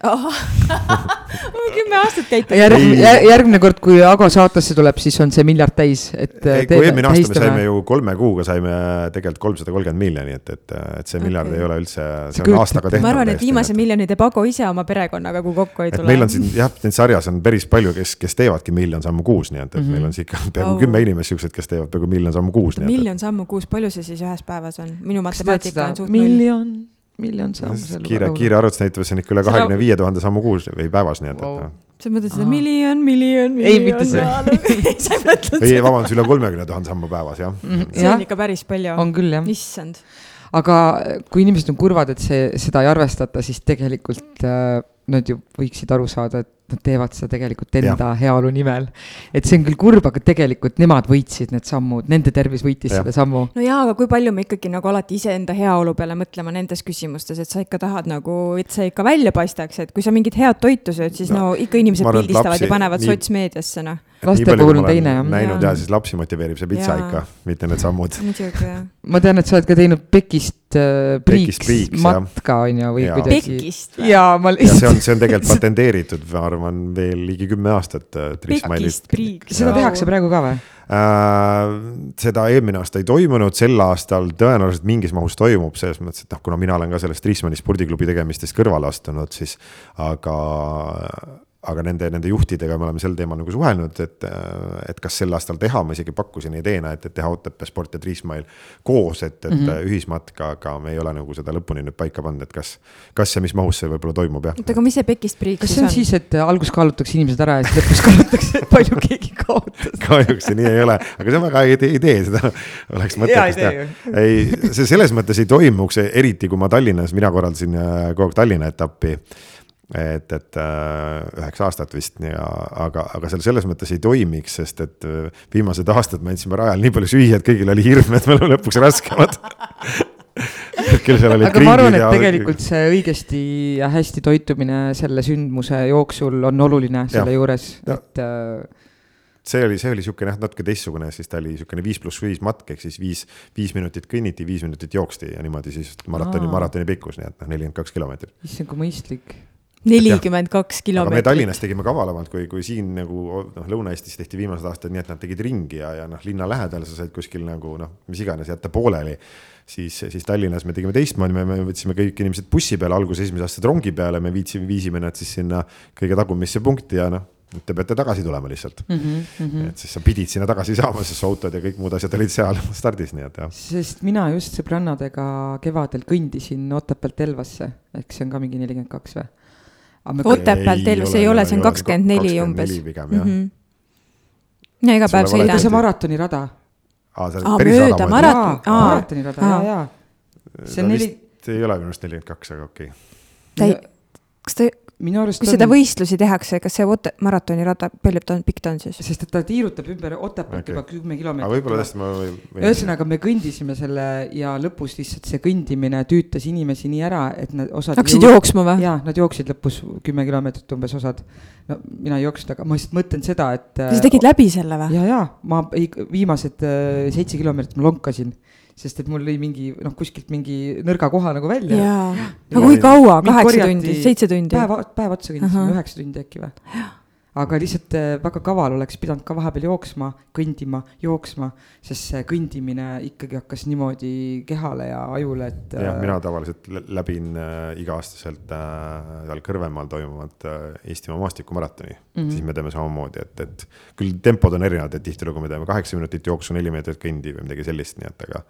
kümme aastat käite Järg,. järgmine kord, kui Ago saatesse tuleb, siis on see miljard täis, et. kui eelmine aasta me saime ju kolme kuuga saime tegelikult kolmsada kolmkümmend miljoni, et, et, et see miljard okay. ei ole üldse, see on aastaga tehtud. ma arvan, et viimase miljoni teeb Ago ise oma perekonnaga, kui kokku ei tule. meil on siin jah, siin sarjas on päris palju, kes, kes teevadki miljon sammu kuus, nii et, et mm -hmm. meil on siin ikka peaaegu oh. kümme inimest siuksed, kes teevad peaaegu miljon sammu kuus. miljon sammu kuus, palju see siis ühes päevas on? minu matemaatika on suht null. miljon miljon sammu. kiire, kiire arvutus näitab, see on ikka üle kahekümne viie tuhande sammu kuus või päevas, nii et wow., et. sa mõtled seda miljon, miljon, miljon. ei, mitte see sa ei mõtelnud ei, vabandust, üle kolmekümne tuhande sammu päevas, jah mm. -hmm. see on ikka päris palju. on küll, jah. issand. aga kui inimesed on kurvad, et see, seda ei arvestata, siis tegelikult äh, nad ju võiksid aru saada, et nad teevad seda tegelikult enda ja. heaolu nimel. et see on küll kurb, aga tegelikult nemad võitsid need sammud, nende tervis võitis ja. selle sammu. no jaa, aga kui palju me ikkagi nagu alati iseenda heaolu peale mõtlema nendes küsimustes, et sa ikka tahad nagu, et see ikka välja paistaks, et kui sa mingit head toitu sööd, siis no, no ikka inimesed pildistavad lapsi, ja panevad nii... sotsmeediasse, noh laste puhul on teine jah. näinud ja siis lapsi motiveerib see pitsa ja. ikka, mitte need sammud. muidugi jah. ma tean, et sa oled ka teinud Pekist äh, priiks, priiks matka on ju või ja. kuidagi. Pekist või? jaa, ma lihtsalt. see on, see on tegelikult patenteeritud, ma arvan, veel ligi kümme aastat äh,. Pekist priiks. seda tehakse praegu ka või? Äh, seda eelmine aasta ei toimunud, sel aastal tõenäoliselt mingis mahus toimub, selles mõttes, et noh, kuna mina olen ka sellest Riismanni spordiklubi tegemistest kõrvale astunud, siis aga aga nende, nende juhtidega me oleme sel teemal nagu suhelnud, et, et kas sel aastal teha, ma isegi pakkusin ideena, et, et teha Otepää Sport ja Triismail koos, et, et mm -hmm. ühismatka, aga me ei ole nagu seda lõpuni nüüd paika pannud, et kas, kas ja mis mahus see võib-olla toimub, jah. oota, aga mis see Pekist Priik kas see on siis, et alguses kaalutakse inimesed ära ja siis lõpus kaalutakse, et palju keegi kaotas kahjuks see nii ei ole, aga see on väga hea idee, seda oleks mõttekas teha. ei, see selles mõttes ei toimuks, eriti kui ma Tallinnas, mina korraldasin äh, kogu aeg Tallinna etappi et, et äh, üheksa aastat vist ja, aga, aga seal selles mõttes ei toimiks, sest et äh, viimased aastad me andsime rajal nii palju süüa, et kõigil oli hirm, et me oleme lõpuks raskemad aga ma arvan, et ja... tegelikult see õigesti ja hästi toitumine selle sündmuse jooksul on oluline selle ja. juures, et äh, see oli, see oli niisugune jah, natuke teistsugune, siis ta oli niisugune viis pluss viis matk, ehk siis viis, viis minutit kõnniti, viis minutit jooksti ja niimoodi siis maratoni, maratoni pikkus, nii et noh, nelikümmend kaks kilomeetrit. issand, kui mõistlik nelikümmend kaks kilomeetrit. me Tallinnas tegime kavalamalt, kui, kui siin nagu noh, Lõuna-Eestis tehti viimased aastad nii, et nad tegid ringi ja, ja noh, linna lähedal sa said kuskil nagu noh, mis iganes jätta pooleli. siis, siis Tallinnas me tegime teistmoodi, me, me võtsime kõik inimesed bussi peale, alguses esimesed aastad rongi peale, me viitsime, viisime nad siis sinna kõige tagumisse punkti ja noh Te peate tagasi tulema lihtsalt mm. Mhm, -hmm. et siis sa pidid sinna tagasi saama, sest su autod ja kõik muud asjad olid seal stardis, nii et jah. sest mina just sõbrannadega kevadel kõndisin Otepäält Elvasse, ehk see on ka mingi nelikümmend kaks või? Otepäält Elvasse ei ole, see on kakskümmend neli umbes. -hmm. ja iga päev sõidan. see maratonirada. aa, see on päris mööda marat-. maratonirada, ja, ja. see on neli. ei ole minu arust nelikümmend kaks, aga okei okay.. kas ta minu arust kui on... seda võistlusi tehakse, kas see Ote-, maratonirada, palju ta on, pikk ta on siis? sest et ta tiirutab ümber Otepäält okay. juba kümme kilomeetrit. võib-olla tõesti ma või, või... ühesõnaga, me kõndisime selle ja lõpus lihtsalt see kõndimine tüütas inimesi nii ära, et nad osad hakkasid jõud... jooksma või? jaa, nad jooksid lõpus kümme kilomeetrit umbes osad. no mina ei jooksnud, aga ma lihtsalt mõtlen seda, et sa tegid läbi selle või? ja, ja ma viimased äh, seitse kilomeetrit ma lonkasin sest et mul lõi mingi noh, kuskilt mingi nõrga koha nagu välja. jaa, aga kui kaua, kaheksa tundi, seitse tundi? päev, päev otsa kõndisime, üheksa tundi äkki või? aga lihtsalt äh, väga kaval oleks pidanud ka vahepeal jooksma, kõndima, jooksma, sest see kõndimine ikkagi hakkas niimoodi kehale ja ajule, et. jah, mina tavaliselt läbin äh, iga-aastaselt äh, seal Kõrvemaal toimuvat äh, Eestimaa maastikumaratoni mm, -hmm. siis me teeme samamoodi, et, et küll tempod on erinevad, et tihtilugu me teeme kaheksa minutit jooksu, neli meetrit kõndi või midagi sellist, nii et aga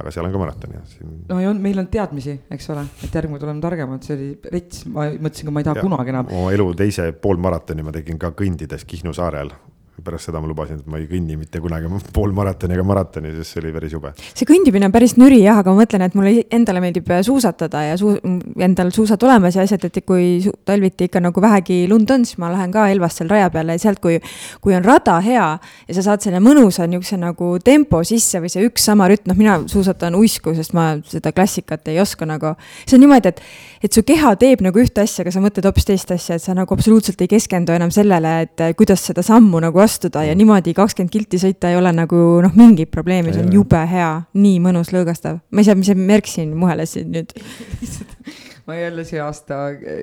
aga seal on ka maraton jah siin.... no ja on, meil on teadmisi, eks ole, et järgmine oleme targemad, see oli rets, ma mõtlesin, ka ma ei taha ja, kunagi enam. oma elu teise poolmaratoni ma tegin ka kõndides Kihnu saarel pärast seda ma lubasin, et ma ei kõnni mitte kunagi poolmaratoni ega maratoni, sest see oli päris jube. see kõndimine on päris nüri jah, aga ma mõtlen, et mulle endale meeldib suusatada ja suu-, endal suusad olemas ja asjad, et kui talviti ikka nagu vähegi lund on, siis ma lähen ka Elvast seal raja peale ja sealt, kui, kui on rada hea ja sa saad selle mõnusa niisuguse nagu tempo sisse või see üks sama rütm, noh, mina suusatan uisku, sest ma seda klassikat ei oska nagu. see on niimoodi, et, et su keha teeb nagu ühte asja, aga sa mõtled hoopis teist asja, et sa nagu absoluutselt ei keskendu enam sellele, et kuidas seda sammu nagu astuda ja niimoodi kakskümmend kilti sõita ei ole nagu noh, mingit probleemi, see on jube hea, nii mõnus, lõõgastav. ma ei saa, mis see märk siin muheles nüüd ma jälle see aasta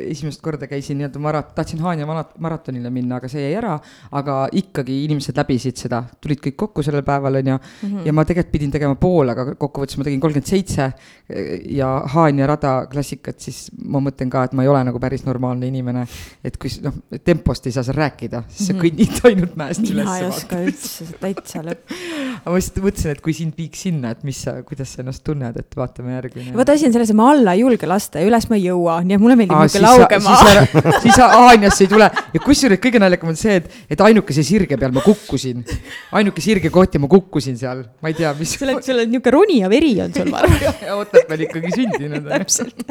esimest korda käisin nii-öelda marat-, tahtsin Haanja maratonile minna, aga see jäi ära. aga ikkagi inimesed läbisid seda, tulid kõik kokku sellel päeval, on ju mm. -hmm. ja ma tegelikult pidin tegema pool, aga kokkuvõttes ma tegin kolmkümmend seitse. ja Haanja rada klassikat, siis ma mõtlen ka, et ma ei ole nagu päris normaalne inimene. et kui noh, tempost ei saa seal rääkida, siis sa -hmm. kõnnid ainult mäest üles. mina ei oska üldse, täitsa lõpp. aga ma lihtsalt mõtlesin, et kui sind viiks sinna, et mis sa, kuidas sa ennast tunned, et vaatame järgi. vot asi on selles, et ma alla ei julge lasta ja üles ma ei jõua, nii et mulle meeldib niisugune lauge maa. siis, siis Haanjasse ei tule ja kusjuures kõige naljakam on see, et, et ainukese sirge peal ma kukkusin. ainuke sirge koht ja ma kukkusin seal, ma ei tea, mis. sul on, sul on niisugune ronija veri on sul, ma arvan. Otepääl ikkagi sündinud. täpselt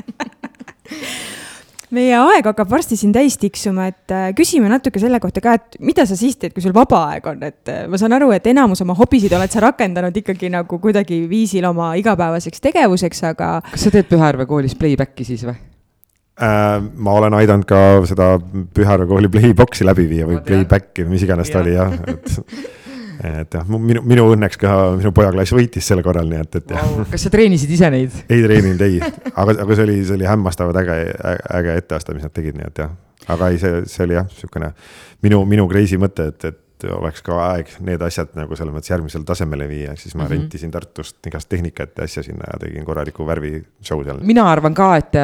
meie aeg hakkab varsti siin täis tiksuma, et äh, küsime natuke selle kohta ka, et mida sa siis teed, kui sul vaba aeg on, et äh, ma saan aru, et enamus oma hobisid oled sa rakendanud ikkagi nagu kuidagi viisil oma igapäevaseks tegevuseks, aga. kas sa teed Pühajärve koolis playback'i siis või? Äh, ma olen aidanud ka seda Pühajärve kooli playbox'i läbi viia või playback'i või mis iganes ta oli jah, et et jah, minu, minu õnneks ka minu pojaklass võitis sel korral, nii et, et jah wow.. kas sa treenisid ise neid? ei treeninud, ei, aga, aga see oli, see oli hämmastavalt äge, äge etteaste, mis nad tegid, nii et jah. aga ei, see, see oli jah, niisugune minu, minu crazy mõte, et, et et oleks ka aeg need asjad nagu selles mõttes järgmisele tasemele viia, siis ma mm -hmm. rentisin Tartust igast tehnikat ja asja sinna ja tegin korraliku värvi show seal. mina arvan ka, et,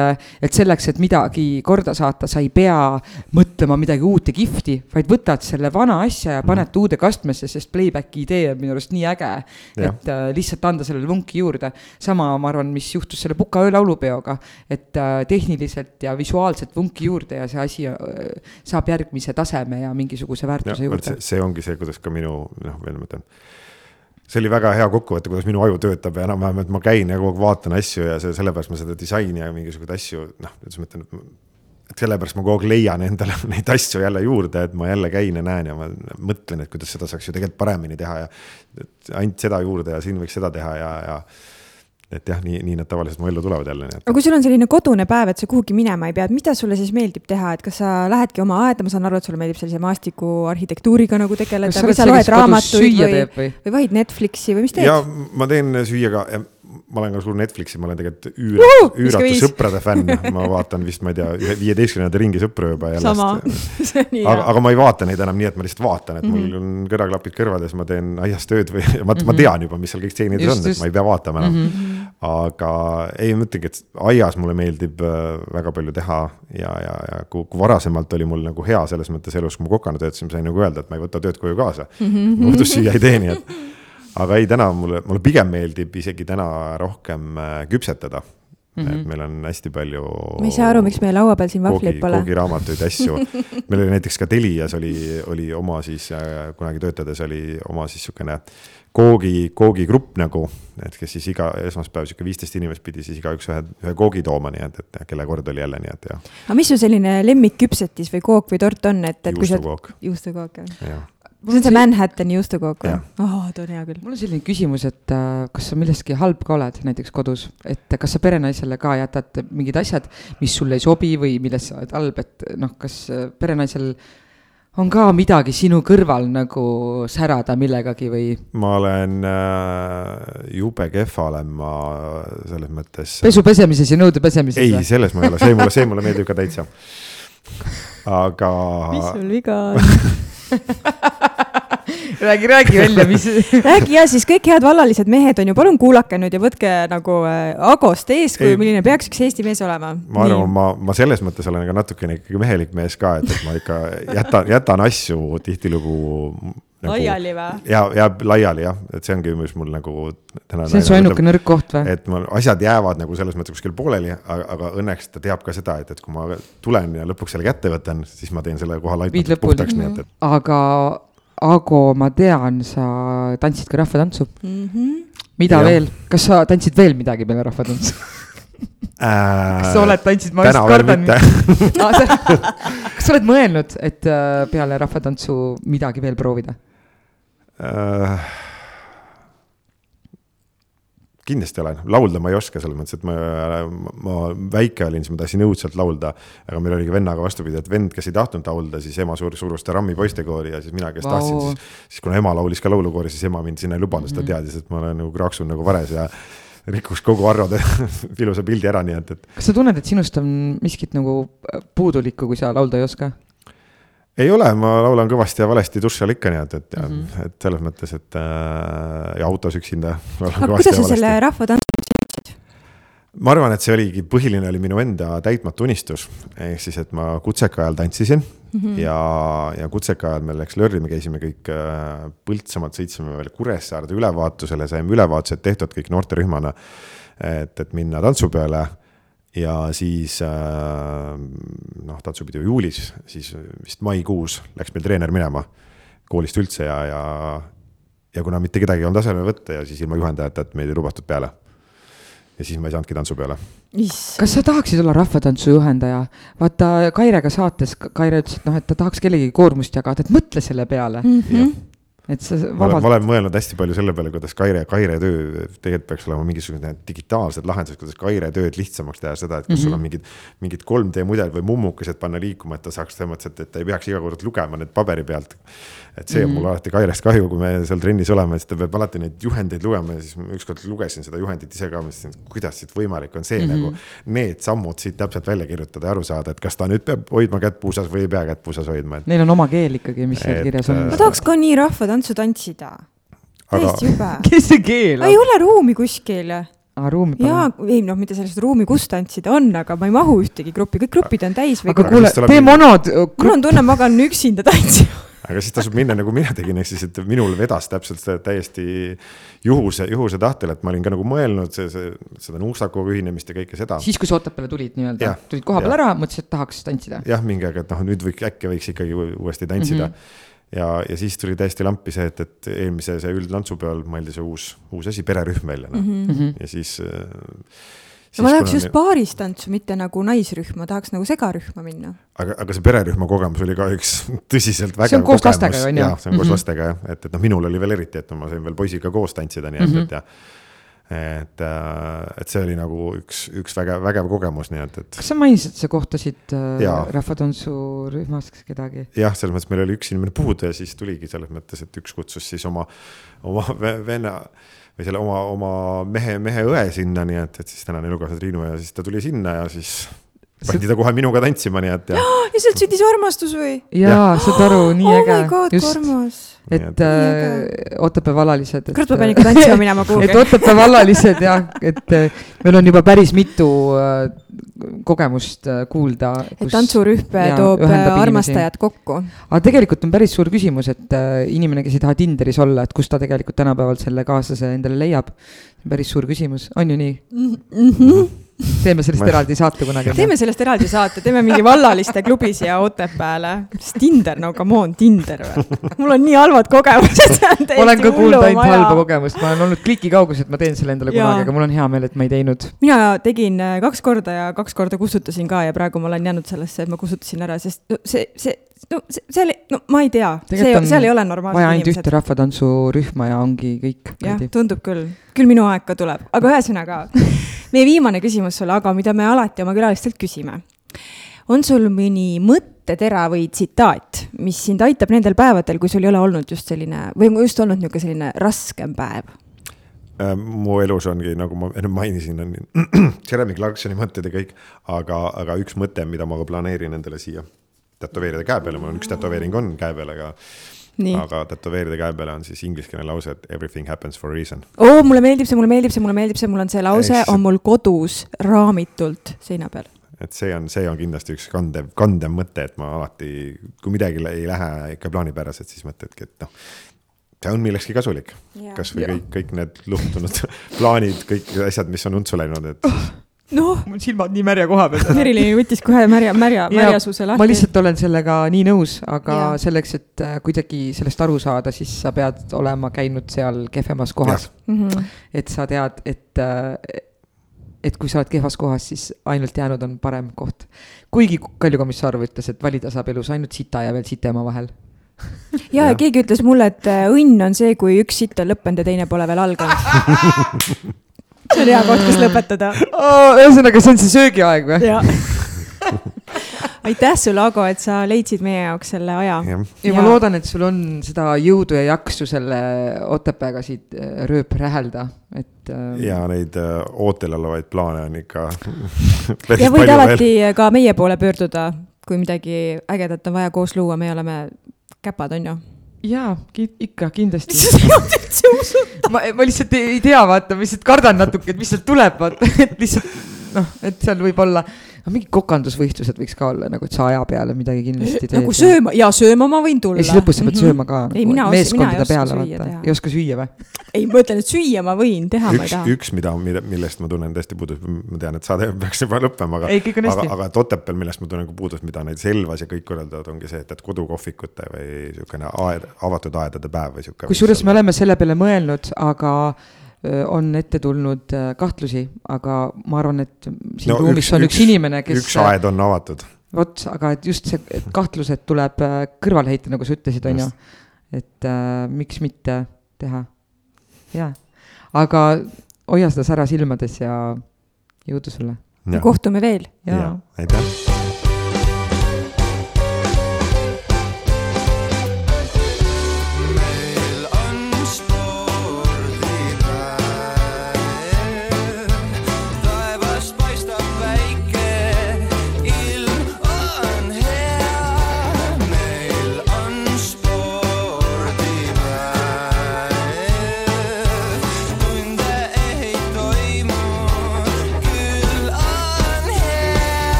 et selleks, et midagi korda saata, sa ei pea mõtlema midagi uut ja kihvti, vaid võtad selle vana asja ja paned mm -hmm. uude kastmesse, sest playback'i idee on minu arust nii äge. et äh, lihtsalt anda sellele vunki juurde. sama, ma arvan, mis juhtus selle Puka öö laulupeoga, et äh, tehniliselt ja visuaalselt vunki juurde ja see asi äh, saab järgmise taseme ja mingisuguse väärtuse ja, juurde. see ongi see, kuidas ka minu noh, veel ma ütlen see oli väga hea kokkuvõte, kuidas minu aju töötab ja enam-vähem, et ma käin ja kogu aeg vaatan asju ja see, sellepärast ma seda disaini ja mingisuguseid asju, noh, kuidas ma ütlen, et sellepärast ma kogu aeg leian endale neid asju jälle juurde, et ma jälle käin ja näen ja ma mõtlen, et kuidas seda saaks ju tegelikult paremini teha ja ainult seda juurde ja siin võiks seda teha ja, ja et jah, nii, nii nad tavaliselt mu ellu tulevad jälle. aga kui sul on selline kodune päev, et sa kuhugi minema ei pea, et mida sulle siis meeldib teha, et kas sa lähedki oma aeda, ma saan aru, et sulle meeldib sellise maastiku arhitektuuriga nagu tegeleda või sa loed raamatuid või, või, vahid Netflixi või mis teed? ja ma teen süüa ka ma olen ka suur Netflixi, ma olen tegelikult üüra, uh, üüratu sõprade fänn, ma vaatan vist, ma ei tea, viieteistkümnenda ringi sõpru juba jällest. aga, aga ma ei vaata neid enam nii, et ma lihtsalt vaatan, et mm -hmm. mul on kõrvaklapid kõrvades, ma teen aias tööd või ma, mm -hmm. ma mhm. tean juba, mis seal kõik stseenides on, et ma ei pea vaatama enam mm. -hmm. aga ei, ma ütlengi, et aias mulle meeldib äh, väga palju teha ja, ja, ja kui, kui varasemalt oli mul nagu hea selles mõttes elus, kui ma kokana töötasin, sain nagu öelda, et ma ei võta tööd koju kaasa mm. -hmm. õhtust süüa ei tee, nii et. Aga ei, täna mulle, mulle pigem meeldib isegi täna rohkem äh, küpsetada Mm -hmm. et meil on hästi palju. ma ei saa aru, miks meie laua peal siin vahvleid pole. koogiraamatuid ja asju meil oli näiteks ka Telias oli, oli oma siis äh, kunagi töötades oli oma siis sihukene koogi, koogigrupp nagu, et kes siis iga esmaspäev sihuke viisteist inimest pidi siis igaüks ühe, ühe koogi tooma, nii et, et kelle kord oli jälle, nii et ja. aga mis su selline lemmikküpsetis või kook või tort on, et, et juustukook. juustukook, jah? See on see Manhattani juustukook või? oh, ta on hea küll. mul on selline küsimus, et äh, kas sa millestki halb ka oled näiteks kodus, et kas sa perenaisele ka jätad mingid asjad, mis sulle ei sobi või milles sa oled halb, et noh, kas äh, perenaisel on ka midagi sinu kõrval nagu särada millegagi või? ma olen äh,, jube kehva olen ma selles mõttes. pesu pesemises ja nõude pesemises? ei, selles ma ei ole, see mulle, see mulle meeldib ka täitsa. aga. mis sul viga on räägi, räägi välja, mis räägi ja siis kõik head vallalised mehed on ju, palun kuulake nüüd ja võtke nagu äh, Agost eeskuju, milline peaks üks Eesti mees olema. ma arvan, ma, ma selles mõttes olen ka natukene ikkagi mehelik mees ka, et, et ma ikka jätan, jätan asju tihtilugu nagu, laiali või? ja, jääb laiali jah, et see ongi, mis mul nagu. see on su ainuke nõrk koht või? et mul asjad jäävad nagu selles mõttes kuskil pooleli, aga, õnneks ta teab ka seda, et, et kui ma tulen ja lõpuks selle kätte võtan, siis ma teen selle koha laitmatult puhtaks, nii et, et. aga Ago, ma tean, sa tantsid ka rahvatantsu mm. -hmm. mida ja. veel, kas sa tantsid veel midagi peale rahvatantsu äh,? kas sa oled tantsinud, ma just kardan. kas sa oled mõelnud, et äh, peale rahvatantsu midagi veel proovida äh,? kindlasti olen, laulda ma ei oska, selles mõttes, et ma, ma väike olin, siis ma tahtsin õudselt laulda. aga meil oligi vennaga vastupidi, et vend, kes ei tahtnud laulda, siis ema sur-, surus ta Rammi poistekoori ja siis mina, kes wow. tahtsin, siis. siis kuna ema laulis ka laulukoori, siis ema mind sinna ei lubanud, sest ta mhm. teadis, et ma olen nagu kraaksun nagu vares ja rikkus kogu Arrode ilusa pildi ära, nii et, et. kas sa tunned, et sinust on miskit nagu puudulikku, kui sa laulda ei oska? Ei ole, ma laulan kõvasti ja valesti duši all ikka nii, et, mm, -hmm. et selles mõttes, et äh, ja autos üksinda. aga kuidas sa selle rahvatantsu jõudsid? ma arvan, et see oligi, põhiline oli minu enda täitmatu unistus, ehk siis, et ma kutseka ajal tantsisin mm -hmm. ja, ja kutseka ajal meil läks lörri, me käisime kõik äh, Põltsamaalt, sõitsime veel Kuressaarde ülevaatusele, saime ülevaatused tehtud kõik noorterühmana. et, et minna tantsu peale ja siis äh, noh, tantsupidu juulis, siis vist maikuus läks meil treener minema koolist üldse ja, ja, ja kuna mitte kedagi ei olnud asemele võtta ja siis ilma juhendajata, et meid ei lubatud peale. ja siis ma ei saanudki tantsu peale. kas sa tahaksid olla rahvatantsu juhendaja? vaata Kairega saates, Kaire ütles, et noh, et ta tahaks kellegi koormust jagada, et mõtle selle peale mm. -hmm et sa vabalt. ma olen mõelnud hästi palju selle peale, kuidas Kaire, Kaire töö tegelikult peaks olema mingisugused digitaalsed lahendused, kuidas Kaire tööd lihtsamaks teha, seda, et kus mm -hmm. sul on mhm. mingid, mingid 3D mudelid või mummukesed panna liikuma, et ta saaks et, et ta ei peaks iga kord lugema need paberi pealt. Et see on mm -hmm. mul alati Kairest kahju, kui me seal trennis oleme, siis ta peab alati neid juhendeid lugema ja siis ma ükskord lugesin seda juhendit ise ka, mõtlesin, et kuidas siit võimalik on see mm -hmm. nagu. Need sammud siit täpselt välja kirjutada ja aru saada, et kas ta nüüd peab hoidma kätt puusas või ei pea kätt puusas hoidma et.... Neil on oma keel ikkagi, mis seal kirjas on. ma tahaks ka nii rahvatantsu tantsida täiesti jube. kes see keelab? ei ole ruumi kuskil aa, ruumi pole? jaa, ei noh, mitte sellist ruumi, kus tantsida on, aga ma ei mahu ühtegi gruppi, kõik grupid on täis. aga kuule, tee monod. mul on tunne, ma hakkan üksinda tantsima aga siis tasub minna nagu mina tegin, ehk siis, et minul vedas täpselt täiesti juhuse, juhuse tahtel, et ma olin ka nagu mõelnud see, see, seda Nuusakoga ühinemist ja kõike seda. siis, kui sa Otepääle tulid nii-öelda, tulid koha peal ära, mõtlesid, et tahaks tantsida? jah, mingi aeg, et noh, nüüd võiks, äkki võiks ikkagi uuesti tantsida mm. -hmm ja, ja siis tuli täiesti lampi see, et, et eelmise see üldtantsupeol mõeldi see uus, uus asi, pererühm välja noh mm -hmm. ja siis, siis. Ma tahaks just paaristantsu, mitte nagu naisrühma, tahaks nagu segarühma minna. aga, aga see pererühma kogemus oli ka üks tõsiselt vägev see on koos kogemus. lastega ju on ju? jah, see on koos mm -hmm. lastega jah, et, et noh, minul oli veel eriti, et ma sain veel poisiga koos tantsida, nii et mm, -hmm. et ja et, äh, et see oli nagu üks, üks vägev, vägev kogemus, nii et, et. kas sa mainisid, et sa kohtasid äh, rahvatantsurühmas kedagi? jah, selles mõttes meil oli üks inimene puudu ja siis tuligi selles mõttes, et üks kutsus siis oma, oma venna või selle oma, oma mehe, mehe õe sinna, nii et, et siis tänane elukaaslane Triinu ja siis ta tuli sinna ja siis pandi ta kohe minuga tantsima, nii et ja ja sealt sündis armastus või? jaa, saad aru, nii oh äge my god,. just, armas. et äh, Otepää vallalised. kurat, ma pean ikka tantsima minema et kuhugi. Otepää vallalised jah, et äh, meil on juba päris mitu äh, kogemust äh, kuulda. et tantsurühm toob äh, armastajad kokku. aga tegelikult on päris suur küsimus, et äh, inimene, kes ei taha Tinderis olla, et kust ta tegelikult tänapäeval selle kaaslase endale leiab. päris suur küsimus, on ju nii? Teeme sellest eraldi saate kunagi. teeme sellest eraldi saate, teeme mingi vallaliste klubi siia Otepääle. Tinder, no come on, Tinder või? mul on nii halvad kogemused. olen ka kuulnud ainult halba kogemust, ma olen olnud kliki kaugusel, et ma teen selle endale kunagi, aga mul on hea meel, et ma ei teinud. mina tegin äh, kaks korda ja kaks korda kustutasin ka ja praegu ma olen jäänud sellesse, et ma kustutasin ära, sest see, see, no see, seal, no ma ei tea, see seal ei ole vaja normaalsed ainult inimesed ühte. rahvatantsurühma ja ongi kõik. jah, tundub küll, küll minu aeg ka tuleb, aga ühesõnaga meie viimane küsimus sulle, aga mida me alati oma külalistelt küsime. on sul mõni mõttetera või tsitaat, mis sind aitab nendel päevadel, kui sul ei ole olnud just selline või just olnud niisugune selline raskem päev? Äh, mu elus ongi, nagu ma enne mainisin, on Jeremy Clarksoni mõtted ja kõik, aga, aga üks mõte, mida ma ka planeerin endale siia tätoveerida käe peale, mul on üks tätoveering on käe peal, aga, nii. aga tätoveerida käe peale on siis ingliskeelne lause, et everything happens for a reason. oo, mulle meeldib see, mulle meeldib see, mulle meeldib see, mul on see lause Ehk see- on mul kodus raamitult seina peal. et see on, see on kindlasti üks kandev, kandev mõte, et ma alati, kui midagi ei lähe ikka plaanipäraselt, siis mõtledki, et noh, see on millekski kasulik. kasvõi kõik, kõik need luhtunud plaanid, kõik asjad, mis on untsu läinud, et noh, mul silmad nii märja koha peal. Merilin võttis kohe märja, märja, märjasuse lahti. ma lihtsalt olen sellega nii nõus, aga ja. selleks, et äh, kuidagi sellest aru saada, siis sa pead olema käinud seal kehvemas kohas. mm. -hmm. et sa tead, et, et kui sa oled kehvas kohas, siis ainult jäänud on parem koht. kuigi Kalju Komissarov ütles, et valida saab elus ainult sita ja veel sitema vahel. ja, ja Jah. keegi ütles mulle, et äh, õnn on see, kui üks sitt on lõppenud ja teine pole veel alganud. see on hea koht, kus lõpetada. ühesõnaga, see on see söögiaeg või? ja. aitäh sulle, Ago, et sa leidsid meie jaoks selle aja. jah, ja ma loodan, et sul on seda jõudu ja jaksu selle Otepääga siit äh, rööp rähelda, et äh, ja neid äh, ootel olevaid plaane on ikka ja võid alati ka meie poole pöörduda, kui midagi ägedat on vaja koos luua, me oleme käpad, on ju. jaa, ikka kindlasti. sa ei olnud üldse usutav. ma, ma lihtsalt ei, ei tea, vaata, ma lihtsalt kardan natuke, et mis sealt tuleb, vaata, et lihtsalt noh, et seal võib olla, mingid kokandusvõistlused võiks ka olla nagu, et sa aja peale midagi kindlasti teed. nagu sööma ja sööma ma võin tulla. ja siis lõpus sa pead sööma ka. ei, mina, mina ei meeskondade oska peale, süüa vaata. teha ei. oska süüa või? ei, ma ütlen, et süüa ma võin, teha ma ei üks, taha. üks, mida, millest ma tunnen tõesti puudust, ma tean, et saade peaks juba lõppema, aga aga, aga Otepääl, millest ma tunnen ka puudust, mida näiteks Elvas ja kõik korraldavad, ongi see, et, et kodukohvikute või niisugune aed, avatud aegadade päev või niisugune. kusjuures me oleme selle peale mõelnud, aga on ette tulnud öö, kahtlusi, aga ma arvan, et siin No ruumis üks- on üks, üks- inimene, kes üks aed on avatud. vot, aga et just see et kahtlused tuleb öö, kõrvale heita, nagu sa ütlesid, on ju et äh, miks mitte teha, jaa. aga hoia seda sära silmades ja jõudu sulle. kohtume veel. jaa. aitäh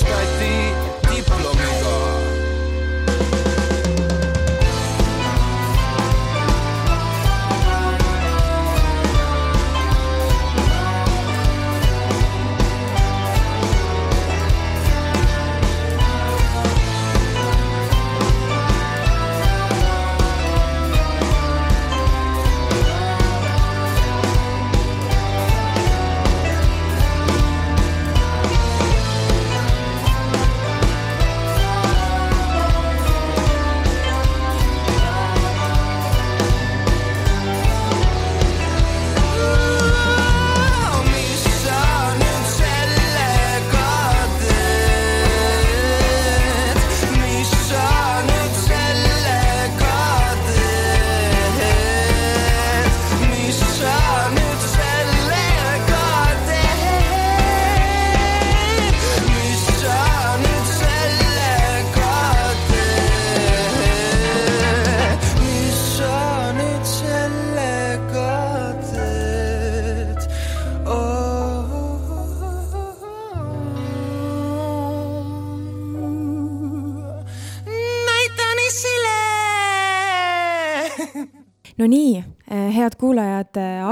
respect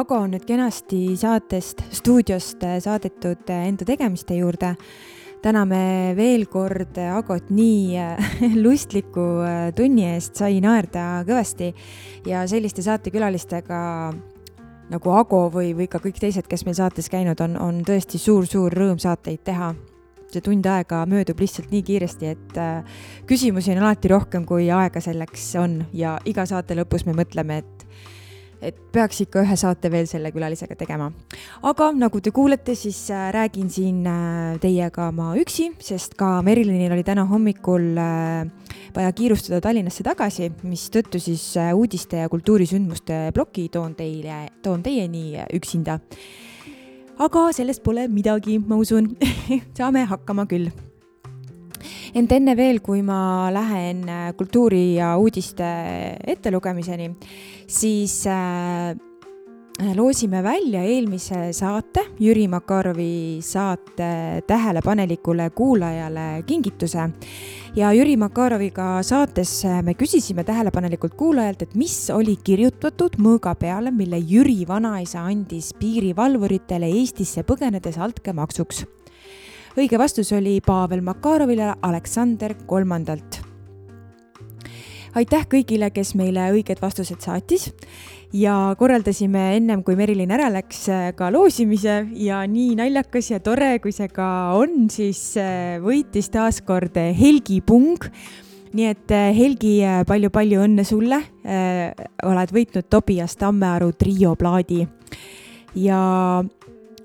Ago on nüüd kenasti saatest, stuudiost eh, saadetud enda tegemiste juurde. täname veel kord Agot nii lustliku tunni eest, sai naerda kõvasti. Ja selliste saatekülalistega nagu Ago või, või ka kõik teised, kes meil saates käinud on, on tõesti suur-suur rõõm saateid teha. See tund aega möödub lihtsalt nii kiiresti, et küsimusi on alati rohkem, kui aega selleks on. Ja iga saate lõpus me mõtleme, et et peaks ikka ühe saate veel selle külalisega tegema. aga nagu te kuulete, siis äh, räägin siin äh, teiega ma üksi, sest ka Merilinil oli täna hommikul vaja kiirustada Tallinnasse tagasi, mistõttu siis uudiste ja kultuurisündmuste ploki toon teile, toon teieni üksinda aga sellest pole midagi, ma usun saame hakkama küll. Ent enne veel, kui ma lähen äh, kultuuri ja uudiste ettelugemiseni, siis äh, loosime välja eelmise saate, Jüri Makarovi saate tähelepanelikule kuulajale kingituse ja Jüri Makaroviga saates me küsisime tähelepanelikult kuulajalt, et mis oli kirjutatud mõõga peale, mille Jüri vanaisa andis piirivalvuritele Eestisse põgenedes altkäemaksuks. Õige vastus oli Pavel Makarovile Aleksander kolmandalt. Aitäh kõigile, kes meile õiged vastused saatis. Ja korraldasime ennem kui Merilin ära läks ka loosimise. Ja nii naljakas ja tore, kui see ka on, siis äh, võitis taas kord äh, Helgi Pung. Nii et Helgi palju,, palju-palju õnne sulle. Oled võitnud Tobias Tammearu trio plaadi ja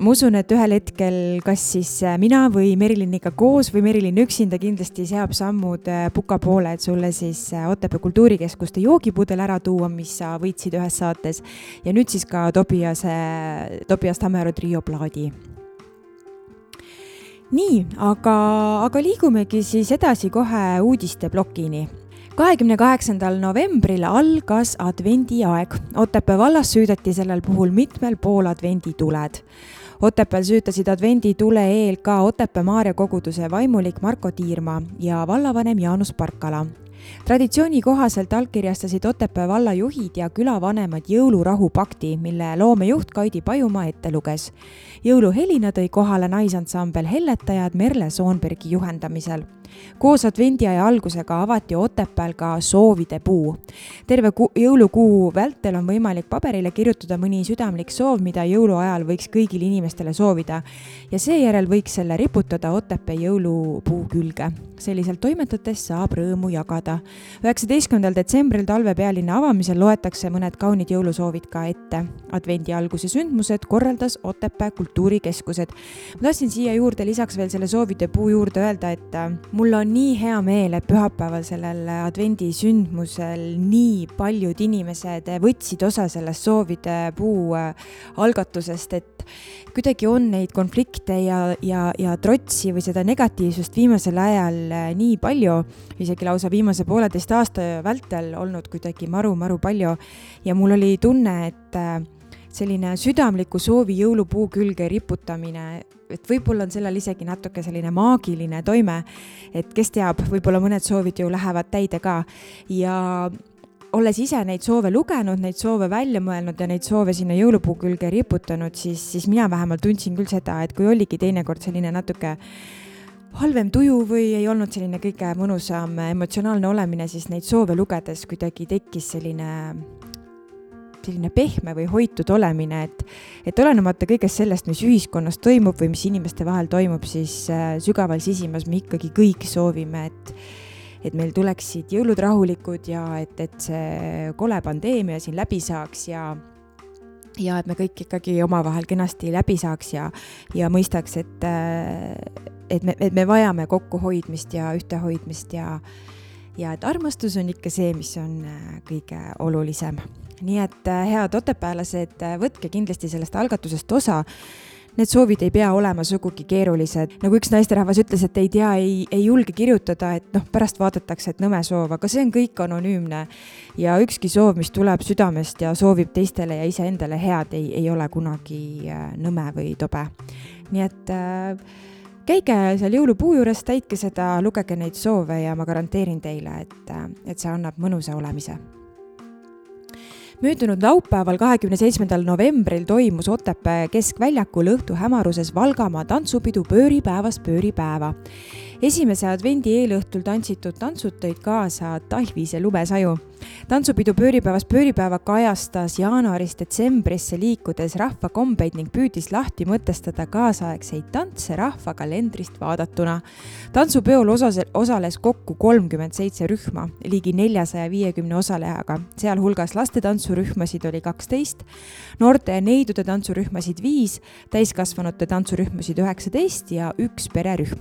ma usun, et ühel hetkel kas siis äh, mina või Meriliniga koos või Merilin üksinda kindlasti seab sammud äh, Puka poole, et sulle siis äh, Otepää kultuurikeskuste joogipudel ära tuua, mis sa võitsid ühes saates. ja nüüd siis ka Tobiase, Tobias Tammearu trio plaadi nii, aga, aga liigumegi siis edasi kohe uudisteplokini kahekümne kaheksandal novembril algas advendiaeg. Otepää vallas süüdeti sellel puhul mitmel pool advendituled. Otepääl süütasid advenditule eel ka Otepää Maarja koguduse vaimulik Marko Tiirma ja vallavanem Jaanus Parkala traditsiooni kohaselt allkirjastasid Otepää valla juhid ja külavanemad jõulurahu pakti, mille loomejuht Kaidi Pajumaa ette luges. jõuluhelina tõi kohale naisansambel Helletajad Merle Soonbergi juhendamisel koos advendiaja algusega avati Otepääl ka soovide puu. terve ku jõulukuu vältel on võimalik paberile kirjutada mõni südamlik soov, mida jõuluajal võiks kõigile inimestele soovida ja seejärel võiks selle riputada Otepää jõulupuu külge. selliselt toimetades saab rõõmu jagada. üheksateistkümnendal detsembril talvepealinna avamisel loetakse mõned kaunid jõulusoovid ka ette. advendi alguse sündmused korraldas Otepää kultuurikeskused. ma tahtsin siia juurde lisaks veel selle soovide puu juurde öelda, et mul on nii hea meel, et pühapäeval sellel advendisündmusel nii paljud inimesed võtsid osa sellest soovide puu äh, algatusest, et kuidagi on neid konflikte ja, ja, ja trotsi või seda negatiivsust viimasel ajal äh, nii palju, isegi lausa viimase pooleteist aasta vältel olnud kuidagi maru-maru palju. Ja mul oli tunne, et äh, selline südamliku soovi jõulupuu külge riputamine et võib-olla on sellel isegi natuke selline maagiline toime, et kes teab, võib-olla mõned soovid ju lähevad täide ka. Ja olles ise neid soove lugenud, neid soove välja mõelnud ja neid soove sinna jõulupuu külge riputanud, siis, siis mina vähemalt tundsin küll seda, et kui oligi teinekord selline natuke halvem tuju või ei olnud selline kõige mõnusam emotsionaalne olemine, siis neid soove lugedes kuidagi tekkis selline selline pehme või hoitud olemine, et, et olenemata kõigest sellest, mis ühiskonnas toimub või mis inimeste vahel toimub, siis äh, sügaval sisimas me ikkagi kõik soovime, et et meil tuleksid jõulud rahulikud ja et, et see kole pandeemia siin läbi saaks ja ja et me kõik ikkagi omavahel kenasti läbi saaks ja, ja mõistaks, et, äh, et me, et me vajame kokkuhoidmist ja ühtehoidmist ja, ja et armastus on ikka see, mis on äh, kõige olulisem nii et äh, head otepäälased, äh, võtke kindlasti sellest algatusest osa need soovid ei pea olema sugugi keerulised. nagu üks naisterahvas ütles, et ei tea, ei, ei julge kirjutada, et noh, pärast vaadatakse, et nõme soov, aga see on kõik anonüümne. ja ükski soov, mis tuleb südamest ja soovib teistele ja iseendale head, ei, ei ole kunagi äh, nõme või tobe. nii et äh, käige seal jõulupuu juures, täitke seda, lugege neid soove ja ma garanteerin teile, et, et see annab mõnusa olemise möödunud laupäeval, kahekümne seitsmendal novembril toimus Otepää keskväljakul õhtu hämaruses Valgamaa tantsupidu Pööripäevast pööripäeva esimese advendi eelõhtul tantsitud tantsud tõid kaasa talvise lumesaju. Tantsupidu pööripäevast pööripäeva kajastas jaanuarist detsembrisse liikudes rahvakombeid ning püüdis lahti mõtestada kaasaegseid tantse rahvakalendrist vaadatuna. tantsupeol osas, osales kokku kolmkümmend seitse rühma, ligi neljasaja viiekümne osalejaga, sealhulgas lastetantsurühmasid oli kaksteist, noorte ja neidude tantsurühmasid viis, täiskasvanute tantsurühmasid üheksateist ja üks pererühm.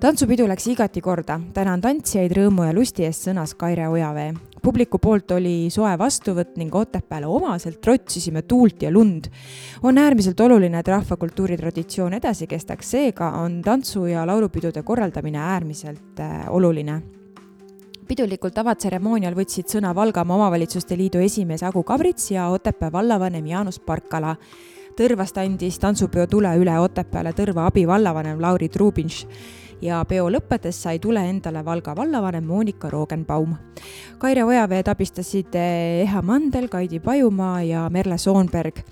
tantsupidu läks igati korda, tänan tantsijaid rõõmu ja lusti eest, sõnas Kaire Ojavee. Publiku poolt oli soe vastuvõtt ning Otepääle omaselt trotsisime tuult ja lund. on äärmiselt oluline, et rahvakultuuri traditsioon edasi kestaks, seega on tantsu- ja laulupidude korraldamine äärmiselt äh, oluline pidulikul tavatseremoonial võtsid sõna Valgamaa Omavalitsuste Liidu esimees Agu Kabrits ja Otepää vallavanem Jaanus Parkala. Tõrvast andis tantsupeo tule üle Otepääle Tõrva abivallavanem Lauri Trubinš ja peo lõppedes sai tule endale Valga vallavanem Monika Roogenbaum. Kaire Ojaveed abistasid Eha Mandel, Kaidi Pajumaa ja Merle Soonberg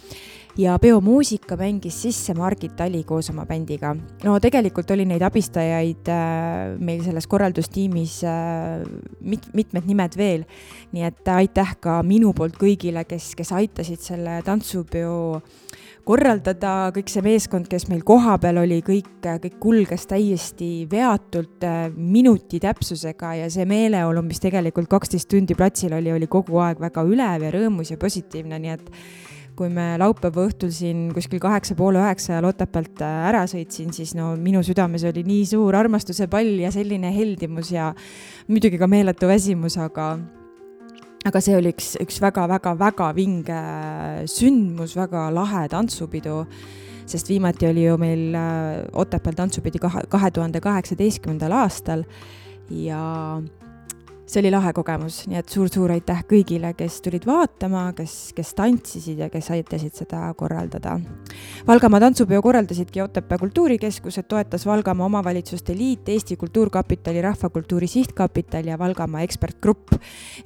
ja peomuusika mängis sisse Margit Tali koos oma bändiga. no tegelikult oli neid abistajaid äh, meil selles korraldustiimis äh, mit-, mitmed nimed veel, nii et aitäh ka minu poolt kõigile, kes, kes aitasid selle tantsupeo korraldada, kõik see meeskond, kes meil kohapeal oli, kõik, kõik kulges täiesti veatult äh, minuti täpsusega ja see meeleolu, mis tegelikult kaksteist tundi platsil oli, oli kogu aeg väga ülev ja rõõmus ja positiivne, nii et kui me laupäeva õhtul siin kuskil kaheksa poole üheksa ajal Otepäält äh, ära sõitsin, siis no minu südames oli nii suur armastuse pall ja selline heldimus ja muidugi ka meeletu väsimus, aga aga see oli üks, üks väga-väga-väga vinge sündmus, väga lahe tantsupidu, sest viimati oli ju meil äh, Otepääl tantsupidi kahe, kahe tuhande kaheksateistkümnendal aastal. Ja see oli lahe kogemus, nii et suur-suur aitäh kõigile, kes tulid vaatama, kes, kes tantsisid ja kes aitasid seda korraldada. Valgamaa tantsupeo korraldasidki Otepää Kultuurikeskus, et toetas Valgamaa Omavalitsuste Liit, Eesti Kultuurkapitali Rahvakultuuri Sihtkapital ja Valgamaa Ekspertgrupp.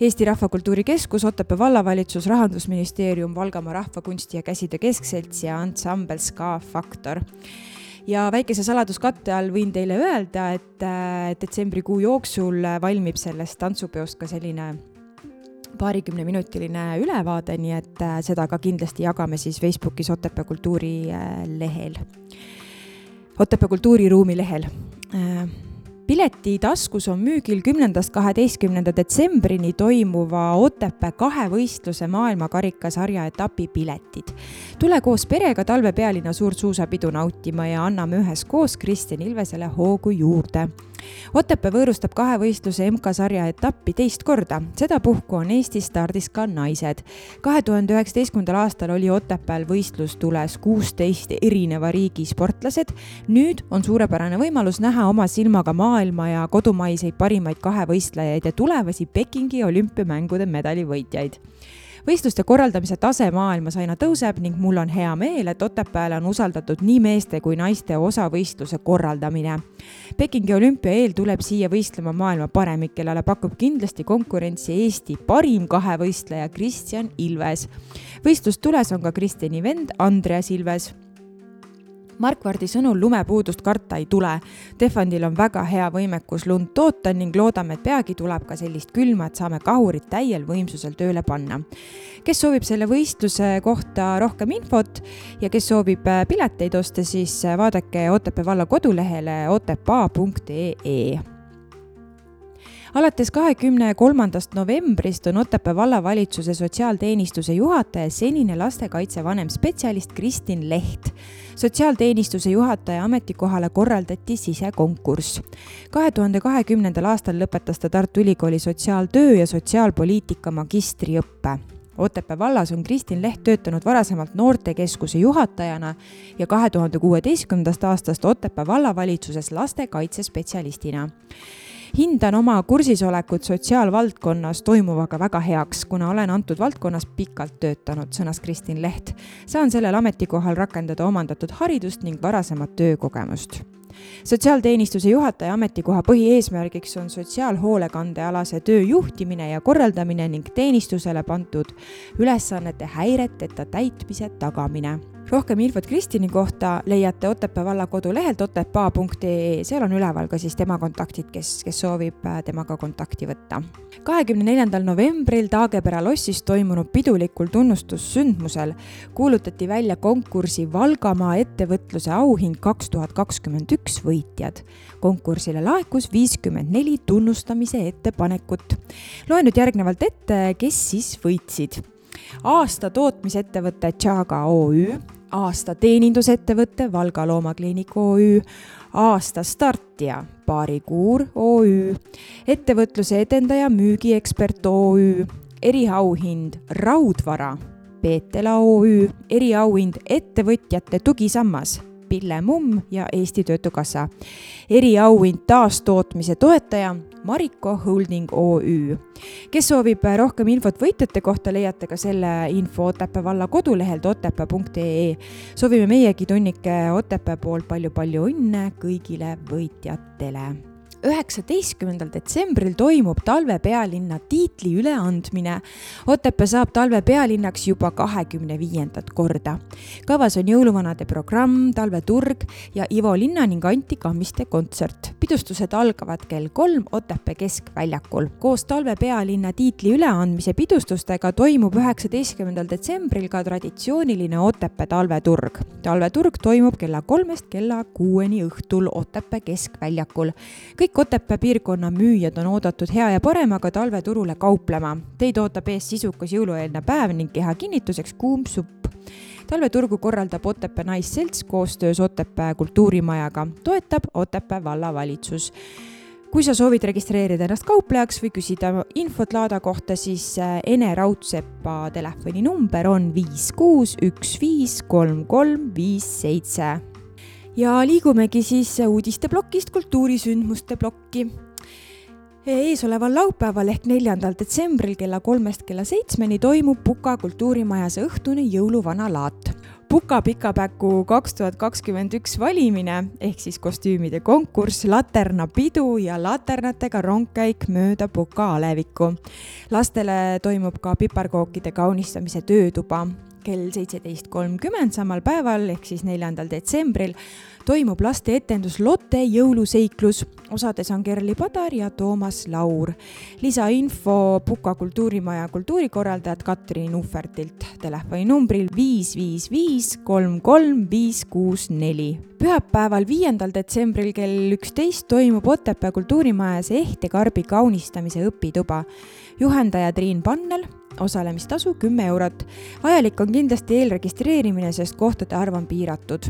Eesti Rahvakultuuri Keskus, Otepää vallavalitsus, Rahandusministeerium, Valgamaa Rahvakunsti ja Käsitöö Keskselts ja ansambel Ska Faktor ja väikese saladuskatte all võin teile öelda, et äh, detsembrikuu jooksul valmib sellest tantsupeost ka selline paarikümneminutiline ülevaade, nii et äh, seda ka kindlasti jagame siis Facebookis Otepää kultuuri äh, lehel, Otepää kultuuriruumi lehel pileti taskus on müügil kümnendast kaheteistkümnenda detsembrini toimuva Otepää kahevõistluse maailmakarikasarja etapi piletid. tule koos perega talvepealinna suurt suusapidu nautima ja anname üheskoos Kristjan Ilvesele hoogu juurde Otepää võõrustab kahevõistluse MK-sarja etappi teist korda, sedapuhku on Eestis stardis ka naised. kahe tuhande üheksateistkümnendal aastal oli Otepääl võistlustules kuusteist erineva riigi sportlased. nüüd on suurepärane võimalus näha oma silmaga maailma ja kodumaiseid parimaid kahevõistlejaid ja tulevasi Pekingi olümpiamängude medalivõitjaid võistluste korraldamise tase maailmas aina tõuseb ning mul on hea meel, et Otepääle on usaldatud nii meeste kui naiste osavõistluse korraldamine. Pekingi olümpia eel tuleb siia võistlema maailma paremik, kellele pakub kindlasti konkurentsi Eesti parim kahevõistleja Kristjan Ilves. võistlustules on ka Kristjani vend Andreas Ilves Markvardi sõnul lumepuudust karta ei tule. Tehvandil on väga hea võimekus lund toota ning loodame, et peagi tuleb ka sellist külma, et saame kahurid täiel võimsusel tööle panna. kes soovib selle võistluse kohta rohkem infot ja kes soovib äh, pileteid osta, siis äh, vaadake Otepää valla kodulehele otepaa.ee alates kahekümne kolmandast novembrist on Otepää vallavalitsuse sotsiaalteenistuse juhataja senine lastekaitse vanemspetsialist Kristin Leht. Sotsiaalteenistuse juhataja ametikohale korraldati sisekonkurss. kahe tuhande kahekümnendal aastal lõpetas ta Tartu Ülikooli sotsiaaltöö ja sotsiaalpoliitika magistriõppe Otepää vallas on Kristin Leht töötanud varasemalt noortekeskuse juhatajana ja kahe tuhande kuueteistkümnendast aastast Otepää vallavalitsuses lastekaitsespetsialistina hindan oma kursisolekut sotsiaalvaldkonnas toimuvaga väga heaks, kuna olen antud valdkonnas pikalt töötanud, sõnas Kristin Leht. saan sellel ametikohal rakendada omandatud haridust ning varasemat töökogemust sotsiaalteenistuse juhataja ametikoha põhieesmärgiks on sotsiaalhoolekandealase töö juhtimine ja korraldamine ning teenistusele pandud ülesannete häireteta täitmise tagamine rohkem infot Kristini kohta leiate Otepää valla kodulehelt otepaa.ee, seal on üleval ka siis tema kontaktid, kes, kes soovib äh, temaga kontakti võtta. kahekümne neljandal novembril Taagepera lossis toimunud pidulikul tunnustussündmusel kuulutati välja konkursi Valgamaa ettevõtluse auhind kaks tuhat kakskümmend üks võitjad. konkursile laekus viiskümmend neli tunnustamise ettepanekut. loen nüüd järgnevalt ette, kes siis võitsid aasta tootmisettevõte Tšaga OÜ, aasta teenindusettevõte Valga Loomakliinik OÜ, aasta startija Baarikuur OÜ, ettevõtluse edendaja müügiekspert OÜ, eriauhind Raudvara Peetela OÜ, eriauhind ettevõtjate tugisammas Pille Mumm ja Eesti Töötukassa. eriauhind taastootmise toetaja Mariko Holding OÜ. kes soovib rohkem infot võitjate kohta, leiate ka selle info Otepää valla kodulehelt otepää.ee. soovime meiegi tunnike Otepää poolt palju-palju õnne kõigile võitjatele üheksateistkümnendal detsembril toimub talvepealinna tiitli üleandmine. Otepää saab talvepealinnaks juba kahekümne viiendat korda. kavas on jõuluvanade programm, talveturg ja Ivo Linna ning Anti Kammiste kontsert. pidustused algavad kell kolm Otepää keskväljakul. koos talvepealinna tiitli üleandmise pidustustega toimub üheksateistkümnendal detsembril ka traditsiooniline Otepää talveturg. talveturg toimub kella kolmest kella kuueni õhtul Otepää keskväljakul. kõik kõik Otepää piirkonna müüjad on oodatud hea ja paremaga talveturule kauplema. Teid ootab ees sisukas jõulueelne päev ning keha kinnituseks kuum supp. talveturgu korraldab Otepää Naisselts koostöös Otepää kultuurimajaga, toetab Otepää vallavalitsus kui sa soovid registreerida ennast kauplejaks või küsida infot laada kohta, siis äh, Ene Raudsepa telefoninumber on viis kuus üks viis kolm kolm viis seitse ja liigumegi siis uudisteplokist kultuurisündmuste plokki. eesoleval laupäeval ehk neljandal detsembril kella kolmest kella seitsmeni toimub Puka kultuurimajas õhtune jõuluvana laat. Puka pikapäku kaks tuhat kakskümmend üks valimine ehk siis kostüümide konkurss, laternapidu ja laternatega rongkäik mööda Puka alevikku. lastele toimub ka piparkookide kaunistamise töötuba kell seitseteist kolmkümmend samal päeval ehk siis neljandal detsembril toimub lasteetendus Lotte jõuluseiklus. osades on Kerli Padar ja Toomas Laur. lisainfo Puka kultuurimaja kultuurikorraldajat Katrin Uhvertilt telefoninumbril viis, viis, viis, kolm, kolm, viis, kuus, neli. pühapäeval, viiendal detsembril kell üksteist toimub Otepää kultuurimajas Ehte karbi kaunistamise õpituba. juhendaja Triin Pannel osalemistasu kümme eurot. vajalik on kindlasti eelregistreerimine, sest kohtade arv on piiratud.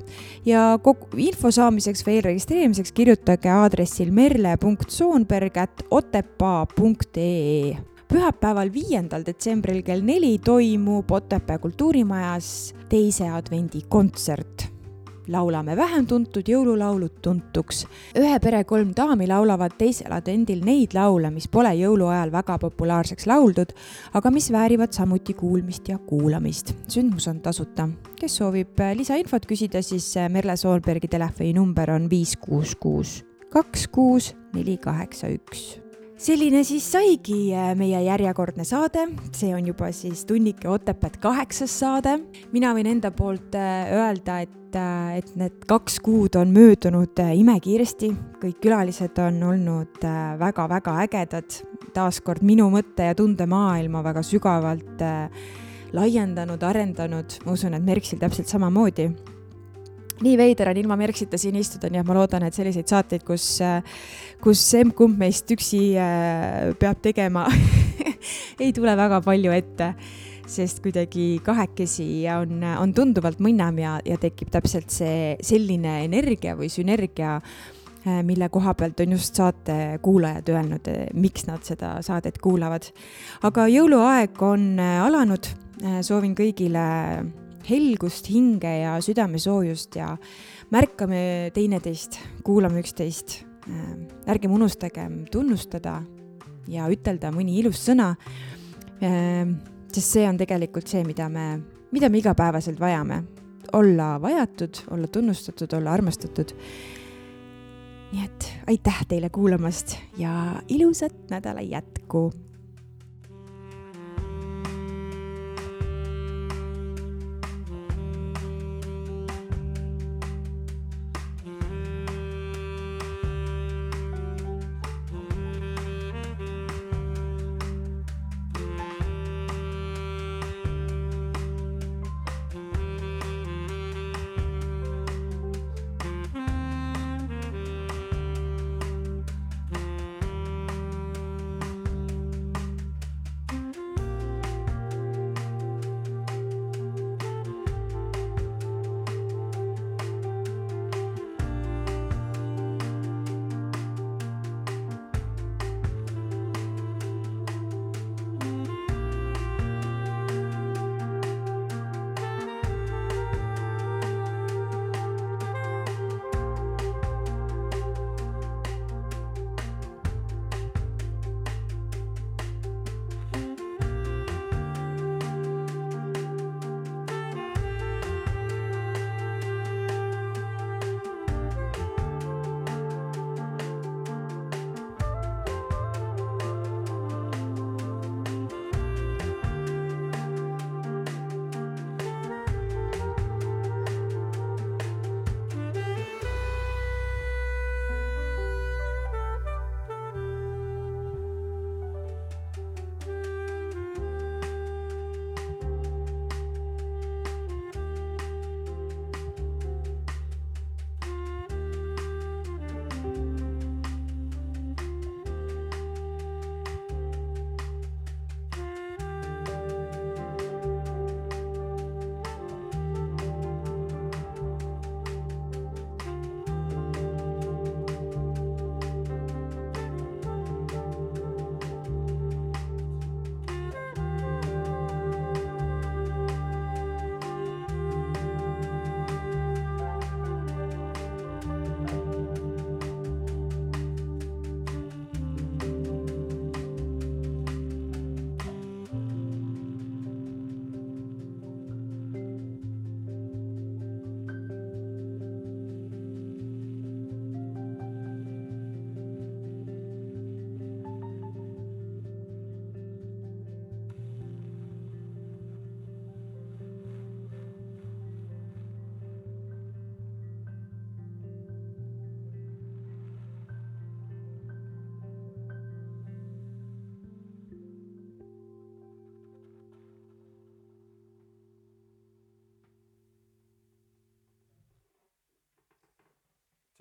ja kogu info saamiseks või eelregistreerimiseks kirjutage aadressil merle.soonberg.otepaa.ee pühapäeval, viiendal detsembril kell neli toimub Otepää kultuurimajas teise advendi kontsert laulame vähem tuntud jõululaulud tuntuks. ühe pere kolm daami laulavad teisel advendil neid laule, mis pole jõuluajal väga populaarseks lauldud, aga mis väärivad samuti kuulmist ja kuulamist. sündmus on tasuta. kes soovib lisainfot küsida, siis Merle Soolbergi telefoninumber on viis kuus kuus kaks kuus neli kaheksa üks selline siis saigi äh, meie järjekordne saade, see on juba siis tunnike Otepääd kaheksas saade. mina võin enda poolt äh, öelda, et, äh, et need kaks kuud on möödunud imekiiresti, kõik külalised on olnud väga-väga ägedad, taaskord minu mõtte- ja tundemaailma väga sügavalt laiendanud, arendanud, ma usun, et Merksil täpselt samamoodi nii veider on ilma Merksita siin istuda, nii et ma loodan, et selliseid saateid, kus, kus emb-kumb meist üksi äh, peab tegema ei tule väga palju ette, sest kuidagi kahekesi on, on tunduvalt mõnnam ja, ja tekib täpselt see selline energia või sünergia, äh, mille koha pealt on just saate kuulajad öelnud, miks nad seda saadet kuulavad. aga jõuluaeg on äh, alanud, soovin kõigile helgust, hinge ja südamesoojust ja märkame teineteist, kuulame üksteist. Äh, ärgem unustagem tunnustada ja ütelda mõni ilus sõna. Äh, sest see on tegelikult see, mida me, mida me igapäevaselt vajame. olla vajatud, olla tunnustatud, olla armastatud. nii et aitäh teile kuulamast ja ilusat nädala jätku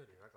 see oli väga